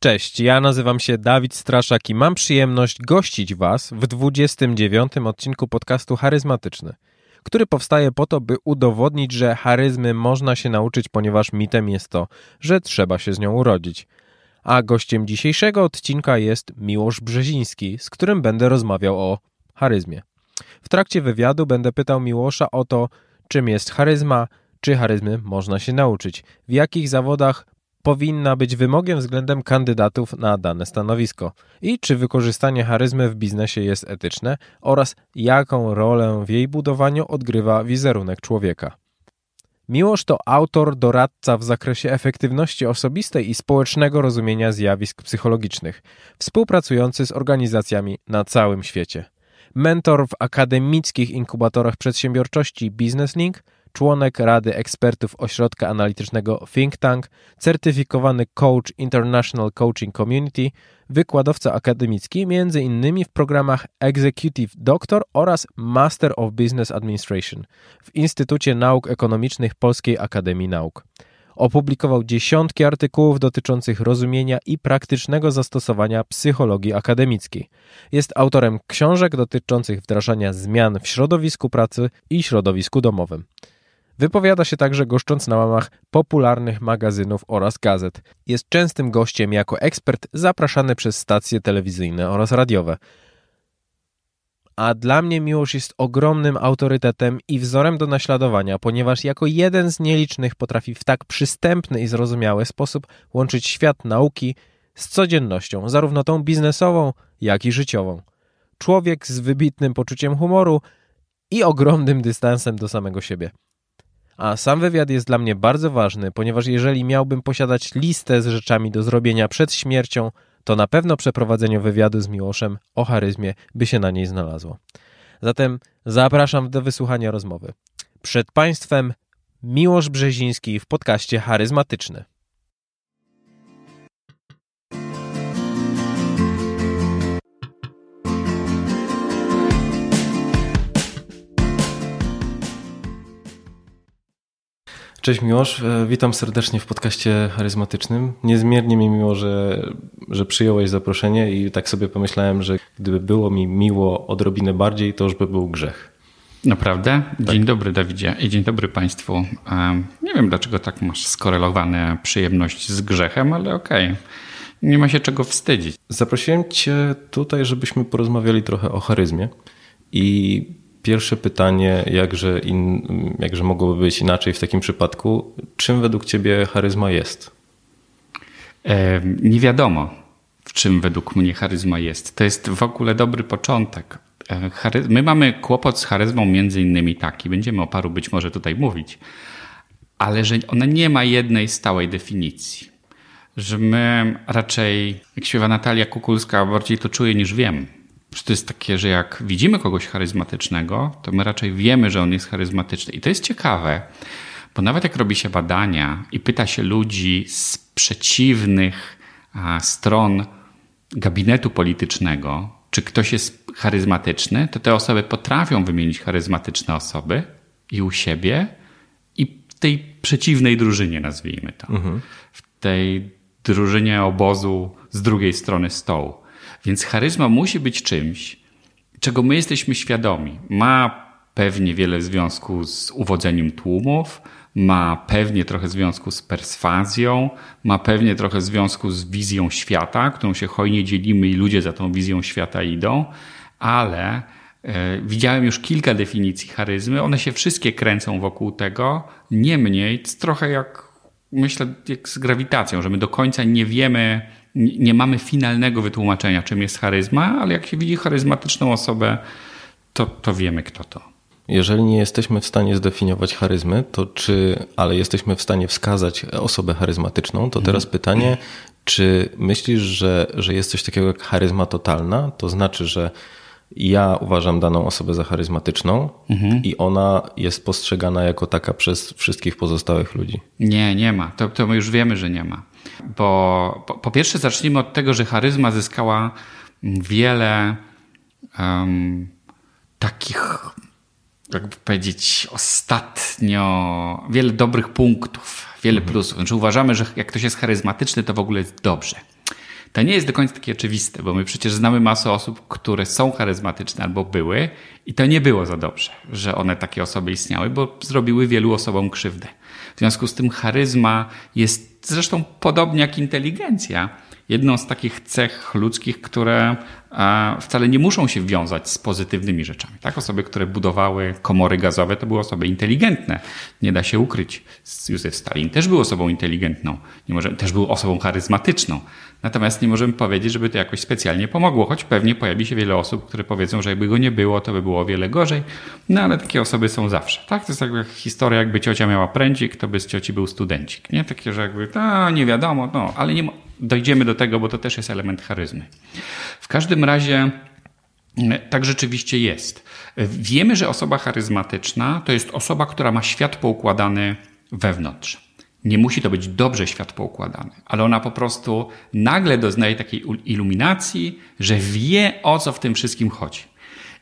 Cześć, ja nazywam się Dawid Straszak i mam przyjemność gościć Was w 29. odcinku podcastu Charyzmatyczny, który powstaje po to, by udowodnić, że charyzmy można się nauczyć, ponieważ mitem jest to, że trzeba się z nią urodzić. A gościem dzisiejszego odcinka jest Miłosz Brzeziński, z którym będę rozmawiał o charyzmie. W trakcie wywiadu będę pytał Miłosza o to, czym jest charyzma, czy charyzmy można się nauczyć, w jakich zawodach powinna być wymogiem względem kandydatów na dane stanowisko i czy wykorzystanie charyzmy w biznesie jest etyczne oraz jaką rolę w jej budowaniu odgrywa wizerunek człowieka. Miłosz to autor, doradca w zakresie efektywności osobistej i społecznego rozumienia zjawisk psychologicznych, współpracujący z organizacjami na całym świecie. Mentor w akademickich inkubatorach przedsiębiorczości Business Link – członek Rady Ekspertów Ośrodka Analitycznego Think Tank, certyfikowany coach International Coaching Community, wykładowca akademicki, m.in. w programach Executive Doctor oraz Master of Business Administration w Instytucie Nauk Ekonomicznych Polskiej Akademii Nauk. Opublikował dziesiątki artykułów dotyczących rozumienia i praktycznego zastosowania psychologii akademickiej. Jest autorem książek dotyczących wdrażania zmian w środowisku pracy i środowisku domowym. Wypowiada się także goszcząc na łamach popularnych magazynów oraz gazet. Jest częstym gościem jako ekspert zapraszany przez stacje telewizyjne oraz radiowe. A dla mnie Miłosz jest ogromnym autorytetem i wzorem do naśladowania, ponieważ jako jeden z nielicznych potrafi w tak przystępny i zrozumiały sposób łączyć świat nauki z codziennością, zarówno tą biznesową, jak i życiową. Człowiek z wybitnym poczuciem humoru i ogromnym dystansem do samego siebie. A sam wywiad jest dla mnie bardzo ważny, ponieważ jeżeli miałbym posiadać listę z rzeczami do zrobienia przed śmiercią, to na pewno przeprowadzenie wywiadu z Miłoszem o charyzmie by się na niej znalazło. Zatem zapraszam do wysłuchania rozmowy. Przed Państwem Miłosz Brzeziński w podcaście Charyzmatyczny. Cześć Miłosz, e, witam serdecznie w podcaście charyzmatycznym. Niezmiernie mi miło, że, że przyjąłeś zaproszenie i tak sobie pomyślałem, że gdyby było mi miło odrobinę bardziej, to już by był grzech. Naprawdę? Tak. Dzień dobry Dawidzie i dzień dobry Państwu. Nie wiem dlaczego tak masz skorelowane przyjemność z grzechem, ale okej. Okay. Nie ma się czego wstydzić. Zaprosiłem Cię tutaj, żebyśmy porozmawiali trochę o charyzmie i Pierwsze pytanie, jakże, in, jakże mogłoby być inaczej w takim przypadku, czym według Ciebie charyzma jest? E, nie wiadomo, w czym według mnie charyzma jest. To jest w ogóle dobry początek. My mamy kłopot z charyzmą między innymi taki, będziemy o paru być może tutaj mówić, ale że ona nie ma jednej stałej definicji. Że my raczej, jak śpiewa Natalia Kukulska, bardziej to czuję niż wiem to jest takie, że jak widzimy kogoś charyzmatycznego, to my raczej wiemy, że on jest charyzmatyczny. I to jest ciekawe, bo nawet jak robi się badania i pyta się ludzi z przeciwnych stron gabinetu politycznego, czy ktoś jest charyzmatyczny, to te osoby potrafią wymienić charyzmatyczne osoby i u siebie, i w tej przeciwnej drużynie, nazwijmy to. Mhm. W tej drużynie obozu z drugiej strony stołu. Więc charyzma musi być czymś, czego my jesteśmy świadomi. Ma pewnie wiele związku z uwodzeniem tłumów, ma pewnie trochę związku z perswazją, ma pewnie trochę związku z wizją świata, którą się hojnie dzielimy i ludzie za tą wizją świata idą, ale e, widziałem już kilka definicji charyzmy, one się wszystkie kręcą wokół tego, niemniej trochę jak myślę jak z grawitacją, że my do końca nie wiemy, nie mamy finalnego wytłumaczenia, czym jest charyzma, ale jak się widzi charyzmatyczną osobę, to, to wiemy, kto to. Jeżeli nie jesteśmy w stanie zdefiniować charyzmy, to czy, ale jesteśmy w stanie wskazać osobę charyzmatyczną, to teraz mhm. pytanie, czy myślisz, że, że jest coś takiego jak charyzma totalna? To znaczy, że ja uważam daną osobę za charyzmatyczną mhm. i ona jest postrzegana jako taka przez wszystkich pozostałych ludzi. Nie, nie ma. To, to my już wiemy, że nie ma. Bo po, po pierwsze zacznijmy od tego, że charyzma zyskała wiele um, takich, jakby powiedzieć, ostatnio wiele dobrych punktów, wiele mhm. plusów. Znaczy uważamy, że jak ktoś jest charyzmatyczny, to w ogóle jest dobrze. To nie jest do końca takie oczywiste, bo my przecież znamy masę osób, które są charyzmatyczne albo były i to nie było za dobrze, że one takie osoby istniały, bo zrobiły wielu osobom krzywdę. W związku z tym charyzma jest zresztą podobnie jak inteligencja jedną z takich cech ludzkich, które wcale nie muszą się wiązać z pozytywnymi rzeczami. Tak? Osoby, które budowały komory gazowe, to były osoby inteligentne. Nie da się ukryć. Józef Stalin też był osobą inteligentną. Nie może, też był osobą charyzmatyczną. Natomiast nie możemy powiedzieć, żeby to jakoś specjalnie pomogło, choć pewnie pojawi się wiele osób, które powiedzą, że jakby go nie było, to by było o wiele gorzej. No ale takie osoby są zawsze. Tak? To jest jakby historia, jakby ciocia miała prędzik, to by z cioci był studencik. Nie? Takie, że jakby, to nie wiadomo, no, ale nie, dojdziemy do tego, bo to też jest element charyzmy. W każdym razie mm, tak rzeczywiście jest. Wiemy, że osoba charyzmatyczna to jest osoba, która ma świat poukładany wewnątrz. Nie musi to być dobrze świat poukładany, ale ona po prostu nagle doznaje takiej iluminacji, że wie o co w tym wszystkim chodzi.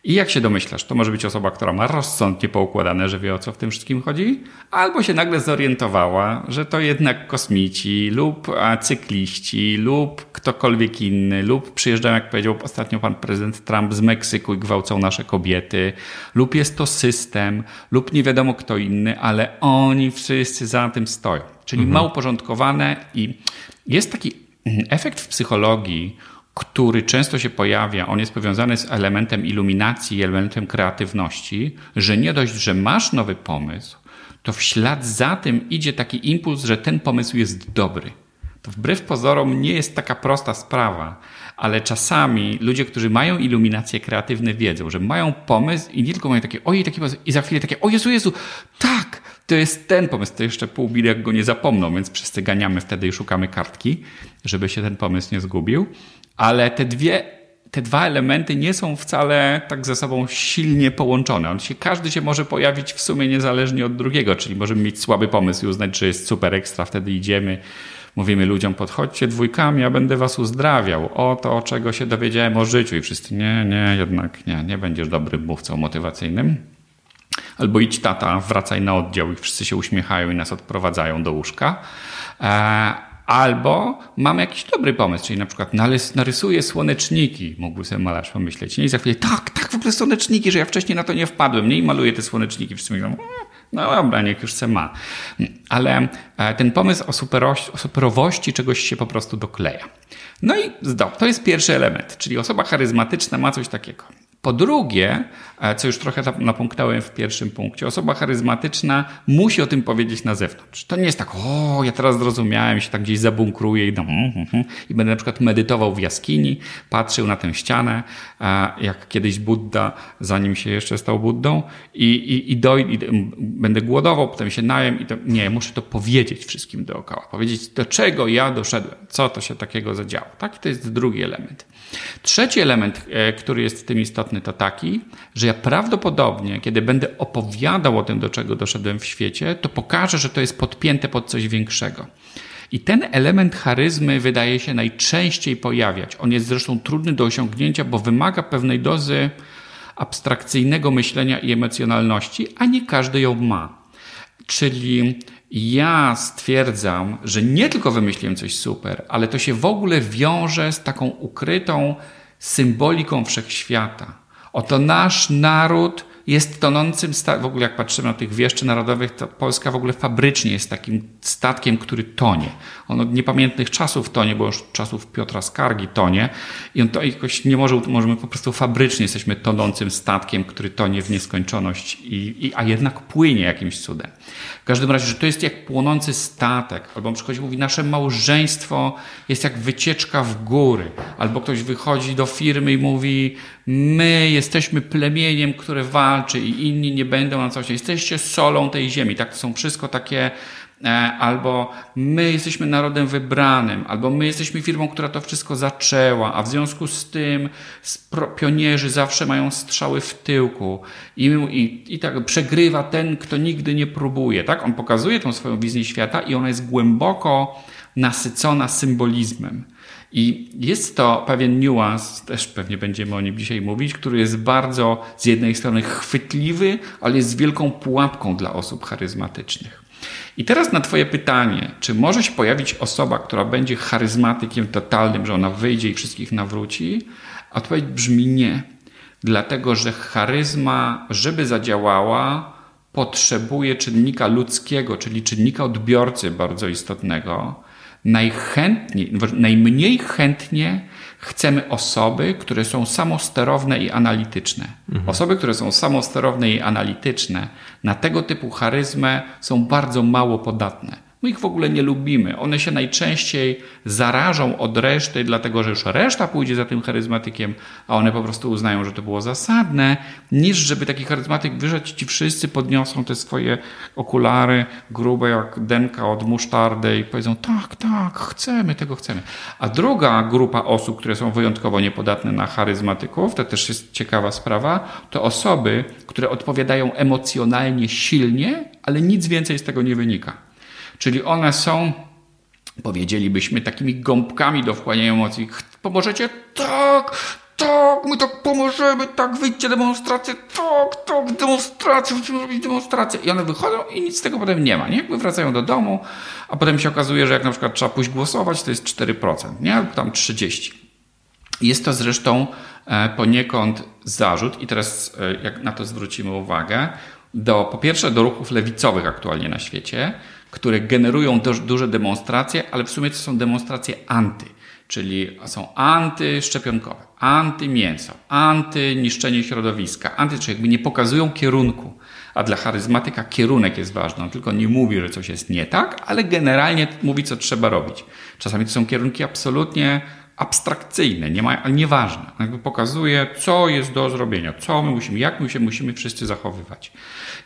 I jak się domyślasz, to może być osoba, która ma rozsądnie poukładane, że wie o co w tym wszystkim chodzi, albo się nagle zorientowała, że to jednak kosmici lub cykliści lub ktokolwiek inny, lub przyjeżdżają, jak powiedział ostatnio pan prezydent Trump z Meksyku i gwałcą nasze kobiety, lub jest to system, lub nie wiadomo kto inny, ale oni wszyscy za tym stoją. Czyli mhm. ma uporządkowane i jest taki efekt w psychologii, który często się pojawia, on jest powiązany z elementem iluminacji, elementem kreatywności, że nie dość, że masz nowy pomysł, to w ślad za tym idzie taki impuls, że ten pomysł jest dobry. To wbrew pozorom nie jest taka prosta sprawa, ale czasami ludzie, którzy mają iluminacje kreatywne, wiedzą, że mają pomysł i nie tylko mają takie, ojej, taki pomysł, i za chwilę takie, o Jezu, Jezu, tak, to jest ten pomysł, to jeszcze pół jak go nie zapomną, więc wszyscy ganiamy wtedy i szukamy kartki, żeby się ten pomysł nie zgubił ale te dwie te dwa elementy nie są wcale tak ze sobą silnie połączone. On się, każdy się może pojawić w sumie niezależnie od drugiego, czyli możemy mieć słaby pomysł i uznać, że jest super ekstra, wtedy idziemy, mówimy ludziom, podchodźcie dwójkami, ja będę was uzdrawiał. O to, czego się dowiedziałem o życiu. I wszyscy, nie, nie, jednak nie, nie będziesz dobrym mówcą motywacyjnym. Albo idź tata, wracaj na oddział i wszyscy się uśmiechają i nas odprowadzają do łóżka. Albo mam jakiś dobry pomysł, czyli na przykład narysuję słoneczniki, mógłby sobie malarz pomyśleć. Nie? I za chwilę, tak, tak, w ogóle słoneczniki, że ja wcześniej na to nie wpadłem. Nie? I maluję te słoneczniki. Wszyscy mówią, mm, no dobra, niech już se ma. Ale e, ten pomysł o, superości, o superowości czegoś się po prostu dokleja. No i to jest pierwszy element, czyli osoba charyzmatyczna ma coś takiego. Po drugie, e, co już trochę napomknąłem w pierwszym punkcie, osoba charyzmatyczna musi o tym powiedzieć na zewnątrz. To nie jest tak, o, ja teraz zrozumiałem, się tak gdzieś zabunkruję i, no, mm, mm, i będę na przykład medytował w jaskini, patrzył na tę ścianę, jak kiedyś Buddha, zanim się jeszcze stał Buddą i, i, i, doj, i będę głodował, potem się najem i to, nie, muszę to powiedzieć wszystkim dookoła, powiedzieć do czego ja doszedłem, co to się takiego zadziało. Tak, to jest drugi element. Trzeci element, e, który jest w tym istotny, to taki, że ja prawdopodobnie, kiedy będę opowiadał o tym, do czego doszedłem w świecie, to pokażę, że to jest podpięte pod coś większego. I ten element charyzmy wydaje się najczęściej pojawiać. On jest zresztą trudny do osiągnięcia, bo wymaga pewnej dozy abstrakcyjnego myślenia i emocjonalności, a nie każdy ją ma. Czyli ja stwierdzam, że nie tylko wymyśliłem coś super, ale to się w ogóle wiąże z taką ukrytą symboliką wszechświata. Oto nasz naród jest tonącym. W ogóle jak patrzymy na tych wieszczy narodowych, to Polska w ogóle fabrycznie jest takim statkiem, który tonie. On od niepamiętnych czasów tonie, bo już czasów Piotra Skargi tonie i on to jakoś nie może, możemy po prostu fabrycznie jesteśmy tonącym statkiem, który tonie w nieskończoność, i, i, a jednak płynie jakimś cudem. W każdym razie, że to jest jak płonący statek, albo przychodzi mówi, nasze małżeństwo jest jak wycieczka w góry, albo ktoś wychodzi do firmy i mówi, my jesteśmy plemieniem, które walczy i inni nie będą na coś. Jesteście solą tej ziemi. Tak, to są wszystko takie e, albo my jesteśmy narodem wybranym, albo my jesteśmy firmą, która to wszystko zaczęła, a w związku z tym pionierzy zawsze mają strzały w tyłku i, i, i tak przegrywa ten, kto nigdy nie próbuje. Tak? On pokazuje tą swoją wizję świata i ona jest głęboko nasycona symbolizmem. I jest to pewien niuans, też pewnie będziemy o nim dzisiaj mówić, który jest bardzo z jednej strony chwytliwy, ale jest wielką pułapką dla osób charyzmatycznych. I teraz na Twoje pytanie, czy może się pojawić osoba, która będzie charyzmatykiem totalnym, że ona wyjdzie i wszystkich nawróci? Odpowiedź brzmi nie. Dlatego, że charyzma, żeby zadziałała, potrzebuje czynnika ludzkiego, czyli czynnika odbiorcy bardzo istotnego. Najchętniej, najmniej chętnie chcemy osoby, które są samosterowne i analityczne. Mhm. Osoby, które są samosterowne i analityczne, na tego typu charyzmę są bardzo mało podatne. My ich w ogóle nie lubimy. One się najczęściej zarażą od reszty, dlatego że już reszta pójdzie za tym charyzmatykiem, a one po prostu uznają, że to było zasadne, niż żeby taki charyzmatyk wyszedł ci wszyscy podniosą te swoje okulary grube jak denka od musztardy i powiedzą tak, tak, chcemy, tego chcemy. A druga grupa osób, które są wyjątkowo niepodatne na charyzmatyków, to też jest ciekawa sprawa, to osoby, które odpowiadają emocjonalnie silnie, ale nic więcej z tego nie wynika. Czyli one są, powiedzielibyśmy, takimi gąbkami do wchłaniania emocji. Pomożecie? Tak, tak, my tak pomożemy, tak, wyjdźcie demonstrację, tak, tak, demonstrację, musimy robić demonstrację. I one wychodzą i nic z tego potem nie ma, nie? Jakby wracają do domu, a potem się okazuje, że jak na przykład trzeba pójść głosować, to jest 4%, nie? Albo tam 30%. Jest to zresztą e, poniekąd zarzut i teraz e, jak na to zwrócimy uwagę, do, po pierwsze do ruchów lewicowych aktualnie na świecie, które generują duże demonstracje, ale w sumie to są demonstracje anty, czyli są antyszczepionkowe, antymięso, antyniszczenie środowiska, anty, czyli jakby nie pokazują kierunku. A dla charyzmatyka kierunek jest ważny. On tylko nie mówi, że coś jest nie tak, ale generalnie mówi, co trzeba robić. Czasami to są kierunki absolutnie abstrakcyjne, nie ma, nieważne. Jakby pokazuje, co jest do zrobienia, co my musimy, jak my się musimy wszyscy zachowywać.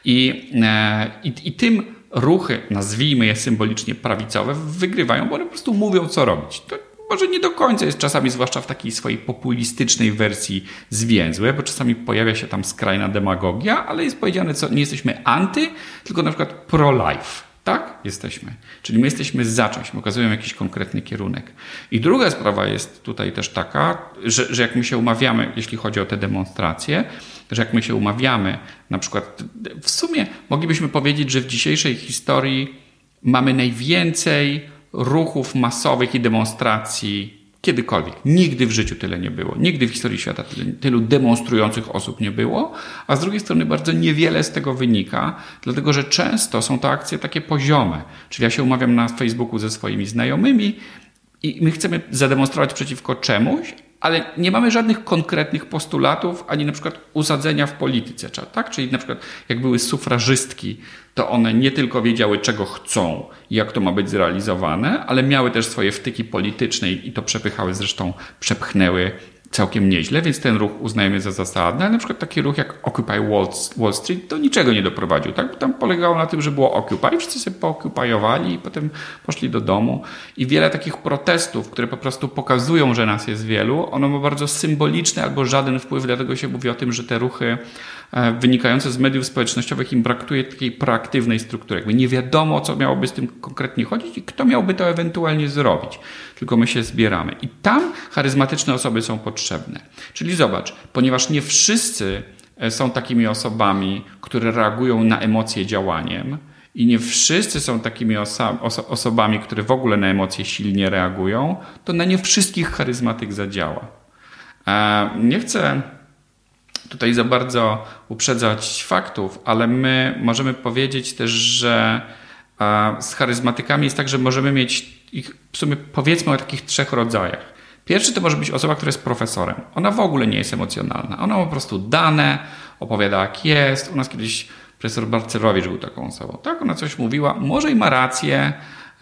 I, e, i, i tym ruchy, nazwijmy je symbolicznie prawicowe, wygrywają, bo one po prostu mówią, co robić. To może nie do końca jest czasami, zwłaszcza w takiej swojej populistycznej wersji zwięzłe, bo czasami pojawia się tam skrajna demagogia, ale jest powiedziane, co nie jesteśmy anty, tylko na przykład pro-life. Tak? Jesteśmy. Czyli my jesteśmy za czymś, my okazujemy jakiś konkretny kierunek. I druga sprawa jest tutaj też taka, że, że jak my się umawiamy, jeśli chodzi o te demonstracje, że jak my się umawiamy, na przykład w sumie moglibyśmy powiedzieć, że w dzisiejszej historii mamy najwięcej ruchów masowych i demonstracji kiedykolwiek. Nigdy w życiu tyle nie było. Nigdy w historii świata tylu, demonstrujących osób nie było, a z drugiej strony bardzo niewiele z tego wynika, dlatego że często są to akcje takie poziome. Czyli ja się umawiam na Facebooku ze swoimi znajomymi i my chcemy zademonstrować przeciwko czemuś, ale nie mamy żadnych konkretnych postulatów, ani na przykład usadzenia w polityce. Tak? Czyli na przykład jak były sufrażystki, to one nie tylko wiedziały, czego chcą i jak to ma być zrealizowane, ale miały też swoje wtyki polityczne i to przepychały, zresztą przepchnęły całkiem nieźle, więc ten ruch uznajemy za zasadny, ale na przykład taki ruch jak Occupy Wall, Street do niczego nie doprowadził. Tak? Tam polegało na tym, że było Occupy, wszyscy sobie pookupajowali i potem poszli do domu. I wiele takich protestów, które po prostu pokazują, że nas jest wielu, ono ma bardzo symboliczny albo żaden wpływ, dlatego się mówi o tym, że te ruchy wynikające z mediów społecznościowych im brakuje takiej proaktywnej struktury. Jakby nie wiadomo, co miałoby z tym konkretnie chodzić i kto miałby to ewentualnie zrobić. Tylko my się zbieramy. I tam charyzmatyczne osoby są potrzebne. Czyli zobacz, ponieważ nie wszyscy e, są takimi osobami, które reagują na emocje działaniem, i nie wszyscy są takimi oso oso osobami, które w ogóle na emocje silnie reagują, to na nie wszystkich charyzmatyk zadziała. E, nie chcę tutaj za bardzo uprzedzać faktów, ale my możemy powiedzieć też, że z charyzmatykami jest tak, że możemy mieć ich w sumie powiedzmy o takich trzech rodzajach. Pierwszy to może być osoba, która jest profesorem. Ona w ogóle nie jest emocjonalna. Ona po prostu dane, opowiada jak jest. U nas kiedyś profesor Barcerowicz był taką osobą. Tak, ona coś mówiła, może i ma rację,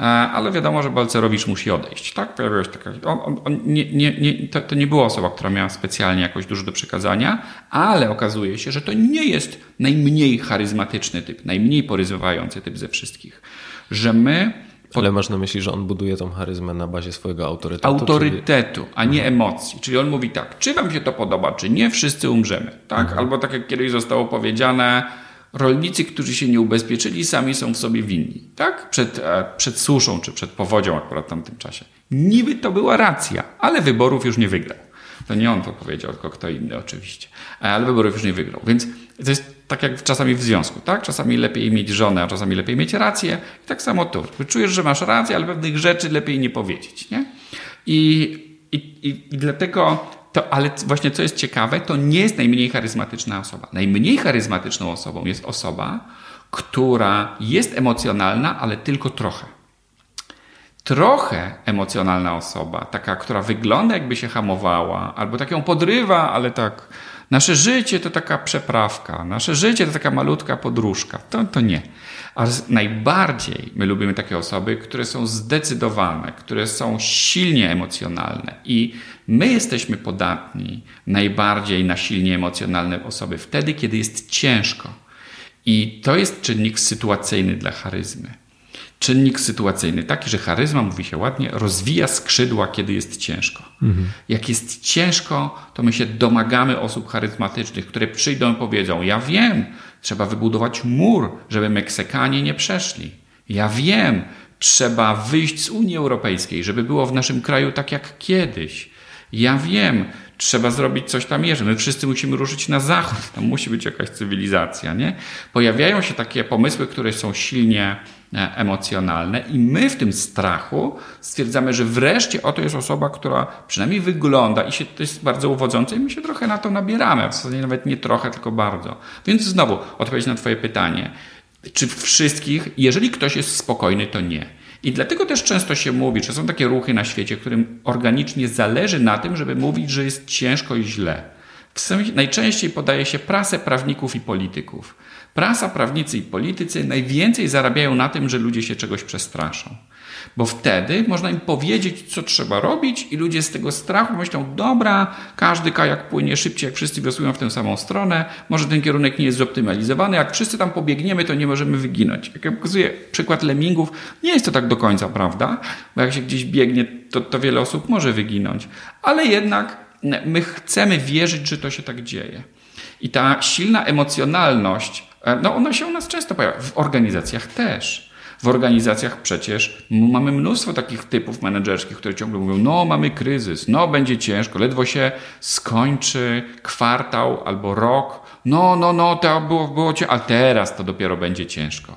ale wiadomo, że Balcerowicz musi odejść. Tak? Pojawiła się taka. On, on, on nie, nie, nie, to, to, nie była osoba, która miała specjalnie jakoś dużo do przekazania, ale okazuje się, że to nie jest najmniej charyzmatyczny typ, najmniej porywający typ ze wszystkich. Że my. Pod... Ale masz na myśli, że on buduje tą charyzmę na bazie swojego autorytetu? Autorytetu, czyli... a nie mhm. emocji. Czyli on mówi tak, czy wam się to podoba, czy nie, wszyscy umrzemy. Tak? Mhm. Albo tak jak kiedyś zostało powiedziane, rolnicy, którzy się nie ubezpieczyli, sami są w sobie winni, tak? Przed, e, przed suszą czy przed powodzią akurat w tamtym czasie. Niby to była racja, ale wyborów już nie wygrał. To nie on to powiedział, tylko kto inny oczywiście. Ale wybory już nie wygrał. Więc to jest tak jak czasami w związku, tak? Czasami lepiej mieć żonę, a czasami lepiej mieć rację. I tak samo tu. Czujesz, że masz rację, ale pewnych rzeczy lepiej nie powiedzieć, nie? I, i, i dlatego to, ale właśnie co jest ciekawe, to nie jest najmniej charyzmatyczna osoba. Najmniej charyzmatyczną osobą jest osoba, która jest emocjonalna, ale tylko trochę. Trochę emocjonalna osoba, taka, która wygląda jakby się hamowała, albo tak ją podrywa, ale tak. Nasze życie to taka przeprawka, nasze życie to taka malutka podróżka. To, to nie. A najbardziej my lubimy takie osoby, które są zdecydowane, które są silnie emocjonalne. I my jesteśmy podatni najbardziej na silnie emocjonalne osoby wtedy, kiedy jest ciężko. I to jest czynnik sytuacyjny dla charyzmy. Czynnik sytuacyjny taki, że charyzma, mówi się ładnie, rozwija skrzydła, kiedy jest ciężko. Mhm. Jak jest ciężko, to my się domagamy osób charyzmatycznych, które przyjdą i powiedzą: Ja wiem, trzeba wybudować mur, żeby Meksykanie nie przeszli. Ja wiem, trzeba wyjść z Unii Europejskiej, żeby było w naszym kraju tak jak kiedyś. Ja wiem, trzeba zrobić coś tam jeszcze. My wszyscy musimy ruszyć na zachód, tam musi być jakaś cywilizacja, nie? Pojawiają się takie pomysły, które są silnie emocjonalne i my w tym strachu stwierdzamy, że wreszcie oto jest osoba, która przynajmniej wygląda i się, to jest bardzo uwodzące i my się trochę na to nabieramy, w zasadzie nawet nie trochę, tylko bardzo. Więc znowu odpowiedź na twoje pytanie. Czy wszystkich, jeżeli ktoś jest spokojny, to nie. I dlatego też często się mówi, że są takie ruchy na świecie, którym organicznie zależy na tym, żeby mówić, że jest ciężko i źle. najczęściej podaje się prasę prawników i polityków. Prasa, prawnicy i politycy najwięcej zarabiają na tym, że ludzie się czegoś przestraszą. Bo wtedy można im powiedzieć, co trzeba robić, i ludzie z tego strachu myślą: dobra, każdy kajak płynie szybciej, jak wszyscy wiosłują w tę samą stronę, może ten kierunek nie jest zoptymalizowany, jak wszyscy tam pobiegniemy, to nie możemy wyginąć. Jak ja pokazuję przykład lemmingów, nie jest to tak do końca prawda, bo jak się gdzieś biegnie, to, to wiele osób może wyginąć, ale jednak my chcemy wierzyć, że to się tak dzieje. I ta silna emocjonalność, no ona się u nas często pojawia, w organizacjach też. W organizacjach przecież mamy mnóstwo takich typów menedżerskich, które ciągle mówią: No, mamy kryzys, no, będzie ciężko, ledwo się skończy kwartał albo rok. No, no, no, to było, było cię, a teraz to dopiero będzie ciężko.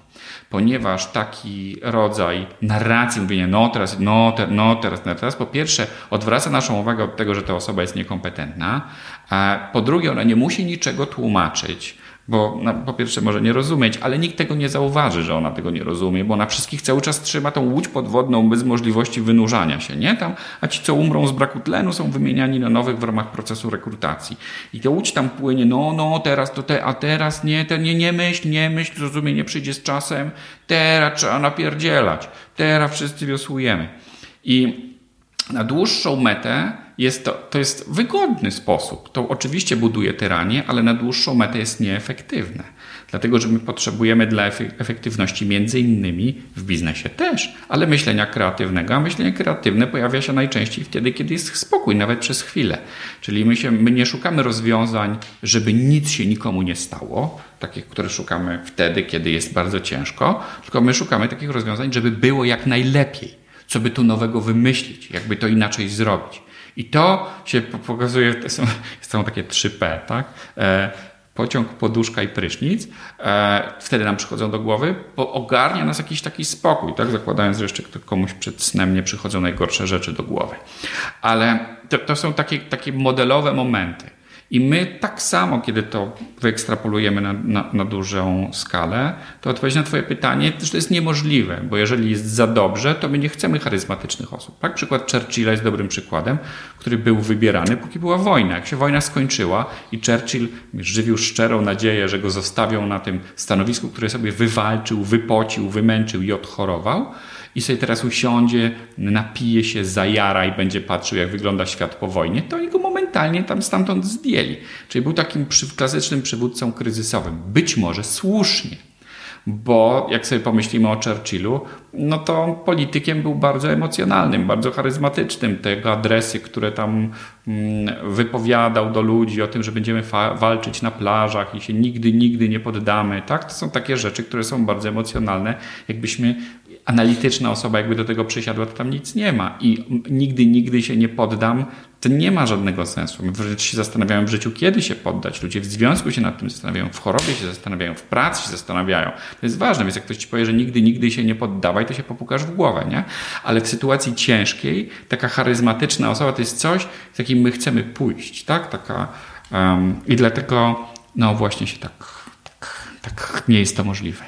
Ponieważ taki rodzaj narracji, mówienia, no teraz, no, te, no teraz, no teraz, po pierwsze odwraca naszą uwagę od tego, że ta osoba jest niekompetentna, a po drugie ona nie musi niczego tłumaczyć bo no, po pierwsze może nie rozumieć, ale nikt tego nie zauważy, że ona tego nie rozumie, bo ona wszystkich cały czas trzyma tą łódź podwodną bez możliwości wynurzania się, nie? Tam, a ci, co umrą z braku tlenu, są wymieniani na nowych w ramach procesu rekrutacji. I ta łódź tam płynie, no, no, teraz to te, a teraz nie, te, nie, nie myśl, nie myśl, zrozumienie przyjdzie z czasem, teraz trzeba napierdzielać, teraz wszyscy wiosłujemy. I na dłuższą metę jest to, to jest wygodny sposób. To oczywiście buduje tyranię, ale na dłuższą metę jest nieefektywne. Dlatego, że my potrzebujemy dla efektywności między innymi w biznesie też, ale myślenia kreatywnego, a myślenie kreatywne pojawia się najczęściej wtedy, kiedy jest spokój, nawet przez chwilę. Czyli my, się, my nie szukamy rozwiązań, żeby nic się nikomu nie stało, takich, które szukamy wtedy, kiedy jest bardzo ciężko, tylko my szukamy takich rozwiązań, żeby było jak najlepiej. Co by tu nowego wymyślić, jakby to inaczej zrobić. I to się pokazuje, to są, są takie 3P, tak? E, pociąg, poduszka i prysznic. E, wtedy nam przychodzą do głowy, bo ogarnia nas jakiś taki spokój, tak? Zakładając, że jeszcze komuś przed snem nie przychodzą najgorsze rzeczy do głowy. Ale to, to są takie, takie modelowe momenty. I my tak samo, kiedy to wyekstrapolujemy na, na, na, dużą skalę, to odpowiedź na Twoje pytanie, że to jest niemożliwe, bo jeżeli jest za dobrze, to my nie chcemy charyzmatycznych osób. Tak? Przykład Churchilla jest dobrym przykładem, który był wybierany, póki była wojna. Jak się wojna skończyła i Churchill żywił szczerą nadzieję, że go zostawią na tym stanowisku, które sobie wywalczył, wypocił, wymęczył i odchorował, i sobie teraz usiądzie, napije się, zajara i będzie patrzył, jak wygląda świat po wojnie, to oni go momentalnie tam stamtąd zdjęli. Czyli był takim klasycznym przywódcą kryzysowym. Być może słusznie, bo jak sobie pomyślimy o Churchillu, no to politykiem był bardzo emocjonalnym, bardzo charyzmatycznym. Te adresy, które tam mm, wypowiadał do ludzi o tym, że będziemy walczyć na plażach i się nigdy, nigdy nie poddamy, tak? To są takie rzeczy, które są bardzo emocjonalne. Jakbyśmy analityczna osoba jakby do tego przysiadła, to tam nic nie ma. I nigdy, nigdy się nie poddam, to nie ma żadnego sensu. Wręcz się w życiu, kiedy się poddać. Ludzie w związku się nad tym zastanawiają, w chorobie się zastanawiają, w pracy się zastanawiają. To jest ważne, więc jak ktoś ci powie, że nigdy, nigdy się nie poddawaj, to się popukasz w głowę, nie? Ale w sytuacji ciężkiej, taka charyzmatyczna osoba to jest coś, z jakim my chcemy pójść, tak? Taka, um, I dlatego, no właśnie się tak, tak, tak nie jest to możliwe.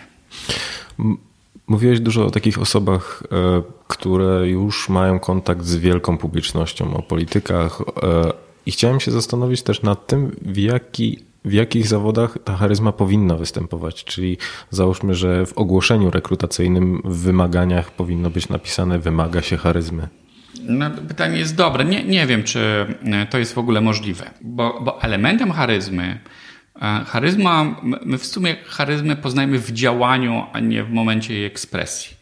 Mówiłeś dużo o takich osobach, e, które już mają kontakt z wielką publicznością, o politykach e, i chciałem się zastanowić też nad tym, w, jaki, w jakich zawodach ta charyzma powinna występować. Czyli załóżmy, że w ogłoszeniu rekrutacyjnym w wymaganiach powinno być napisane wymaga się charyzmy. No, pytanie jest dobre. Nie, nie wiem, czy to jest w ogóle możliwe, bo, bo elementem charyzmy E, charyzma, my w sumie charyzmę poznajemy w działaniu, a nie w momencie jej ekspresji.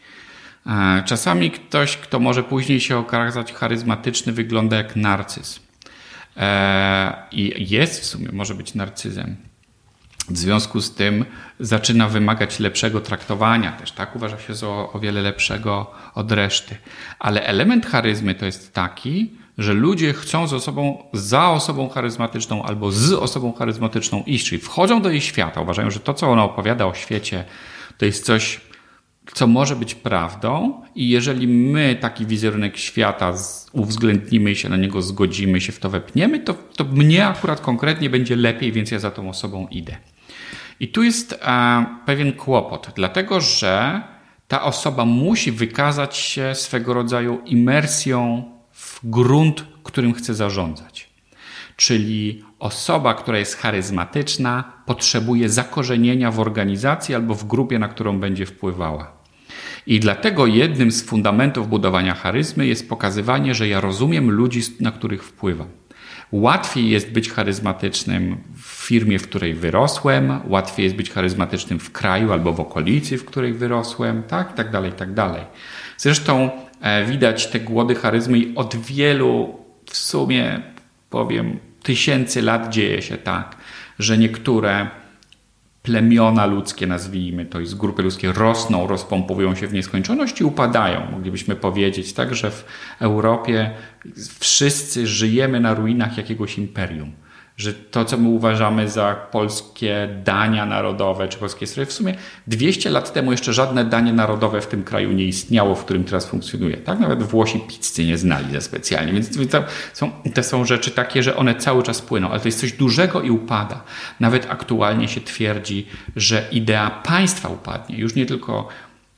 E, czasami ktoś, kto może później się okazać charyzmatyczny, wygląda jak narcyz. E, I jest w sumie, może być narcyzem. W związku z tym zaczyna wymagać lepszego traktowania też, tak? Uważa się za o wiele lepszego od reszty. Ale element charyzmy to jest taki, że ludzie chcą z osobą, za osobą charyzmatyczną albo z osobą charyzmatyczną iść, czyli wchodzą do jej świata, uważają, że to, co ona opowiada o świecie, to jest coś, co może być prawdą, i jeżeli my taki wizerunek świata uwzględnimy i się na niego zgodzimy, się w to wepniemy, to, to mnie akurat konkretnie będzie lepiej, więc ja za tą osobą idę. I tu jest e, pewien kłopot, dlatego że ta osoba musi wykazać się swego rodzaju imersją grunt, którym chce zarządzać. Czyli osoba, która jest charyzmatyczna, potrzebuje zakorzenienia w organizacji albo w grupie, na którą będzie wpływała. I dlatego jednym z fundamentów budowania charyzmy jest pokazywanie, że ja rozumiem ludzi, na których wpływam. Łatwiej jest być charyzmatycznym w firmie, w której wyrosłem, łatwiej jest być charyzmatycznym w kraju albo w okolicy, w której wyrosłem, tak, tak dalej, tak dalej. Zresztą widać te głody charyzmy i od wielu, w sumie powiem, tysięcy lat dzieje się tak, że niektóre plemiona ludzkie, nazwijmy to, i z grupy ludzkie rosną, rozpompowują się w nieskończoność i upadają. Moglibyśmy powiedzieć tak, że w Europie wszyscy żyjemy na ruinach jakiegoś imperium że to, co my uważamy za polskie dania narodowe czy polskie stroje, w sumie 200 lat temu jeszcze żadne danie narodowe w tym kraju nie istniało, w którym teraz funkcjonuje. Tak? Nawet Włosi pizzy nie znali za specjalnie. Więc to są, to są rzeczy takie, że one cały czas płyną, ale to jest coś dużego i upada. Nawet aktualnie się twierdzi, że idea państwa upadnie. Już nie tylko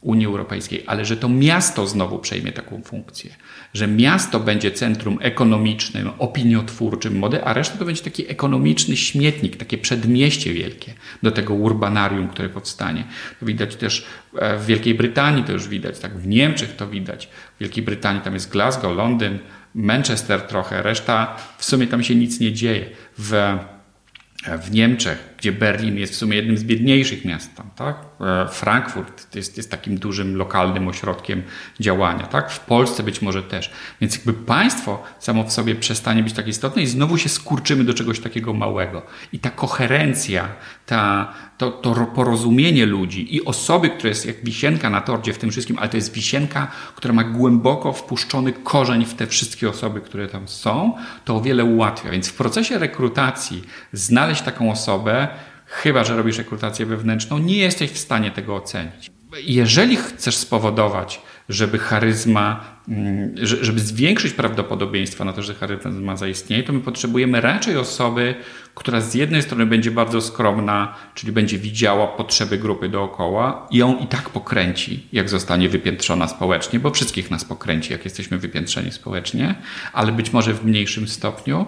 Unii Europejskiej, ale że to miasto znowu przejmie taką funkcję, że miasto będzie centrum ekonomicznym, opiniotwórczym mody, a reszta to będzie taki ekonomiczny śmietnik, takie przedmieście wielkie do tego urbanarium, które powstanie. To widać też e, w Wielkiej Brytanii, to już widać, tak w Niemczech to widać. W Wielkiej Brytanii tam jest Glasgow, Londyn, Manchester trochę, reszta w sumie tam się nic nie dzieje. W w Niemczech, gdzie Berlin jest w sumie jednym z biedniejszych miast, tam, tak? E, Frankfurt jest, jest takim dużym lokalnym ośrodkiem działania, tak? W Polsce być może też. Więc jakby państwo samo w sobie przestanie być tak istotne i znowu się skurczymy do czegoś takiego małego. I ta koherencja, ta, to, to porozumienie ludzi i osoby, która jest jak wisienka na torcie w tym wszystkim, ale to jest wisienka, która ma głęboko wpuszczony korzeń w te wszystkie osoby, które tam są, to o wiele ułatwia. Więc w procesie rekrutacji znaleźć taką osobę, chyba że robisz rekrutację wewnętrzną, nie jesteś w stanie tego ocenić. Jeżeli chcesz spowodować, żeby charyzma, mm, żeby zwiększyć prawdopodobieństwo na to, że charyzma zaistnieje, to my potrzebujemy raczej osoby, która z jednej strony będzie bardzo skromna, czyli będzie widziała potrzeby grupy dookoła i ją i tak pokręci, jak zostanie wypiętrzona społecznie, bo wszystkich nas pokręci, jak jesteśmy wypiętrzeni społecznie, ale być może w mniejszym stopniu.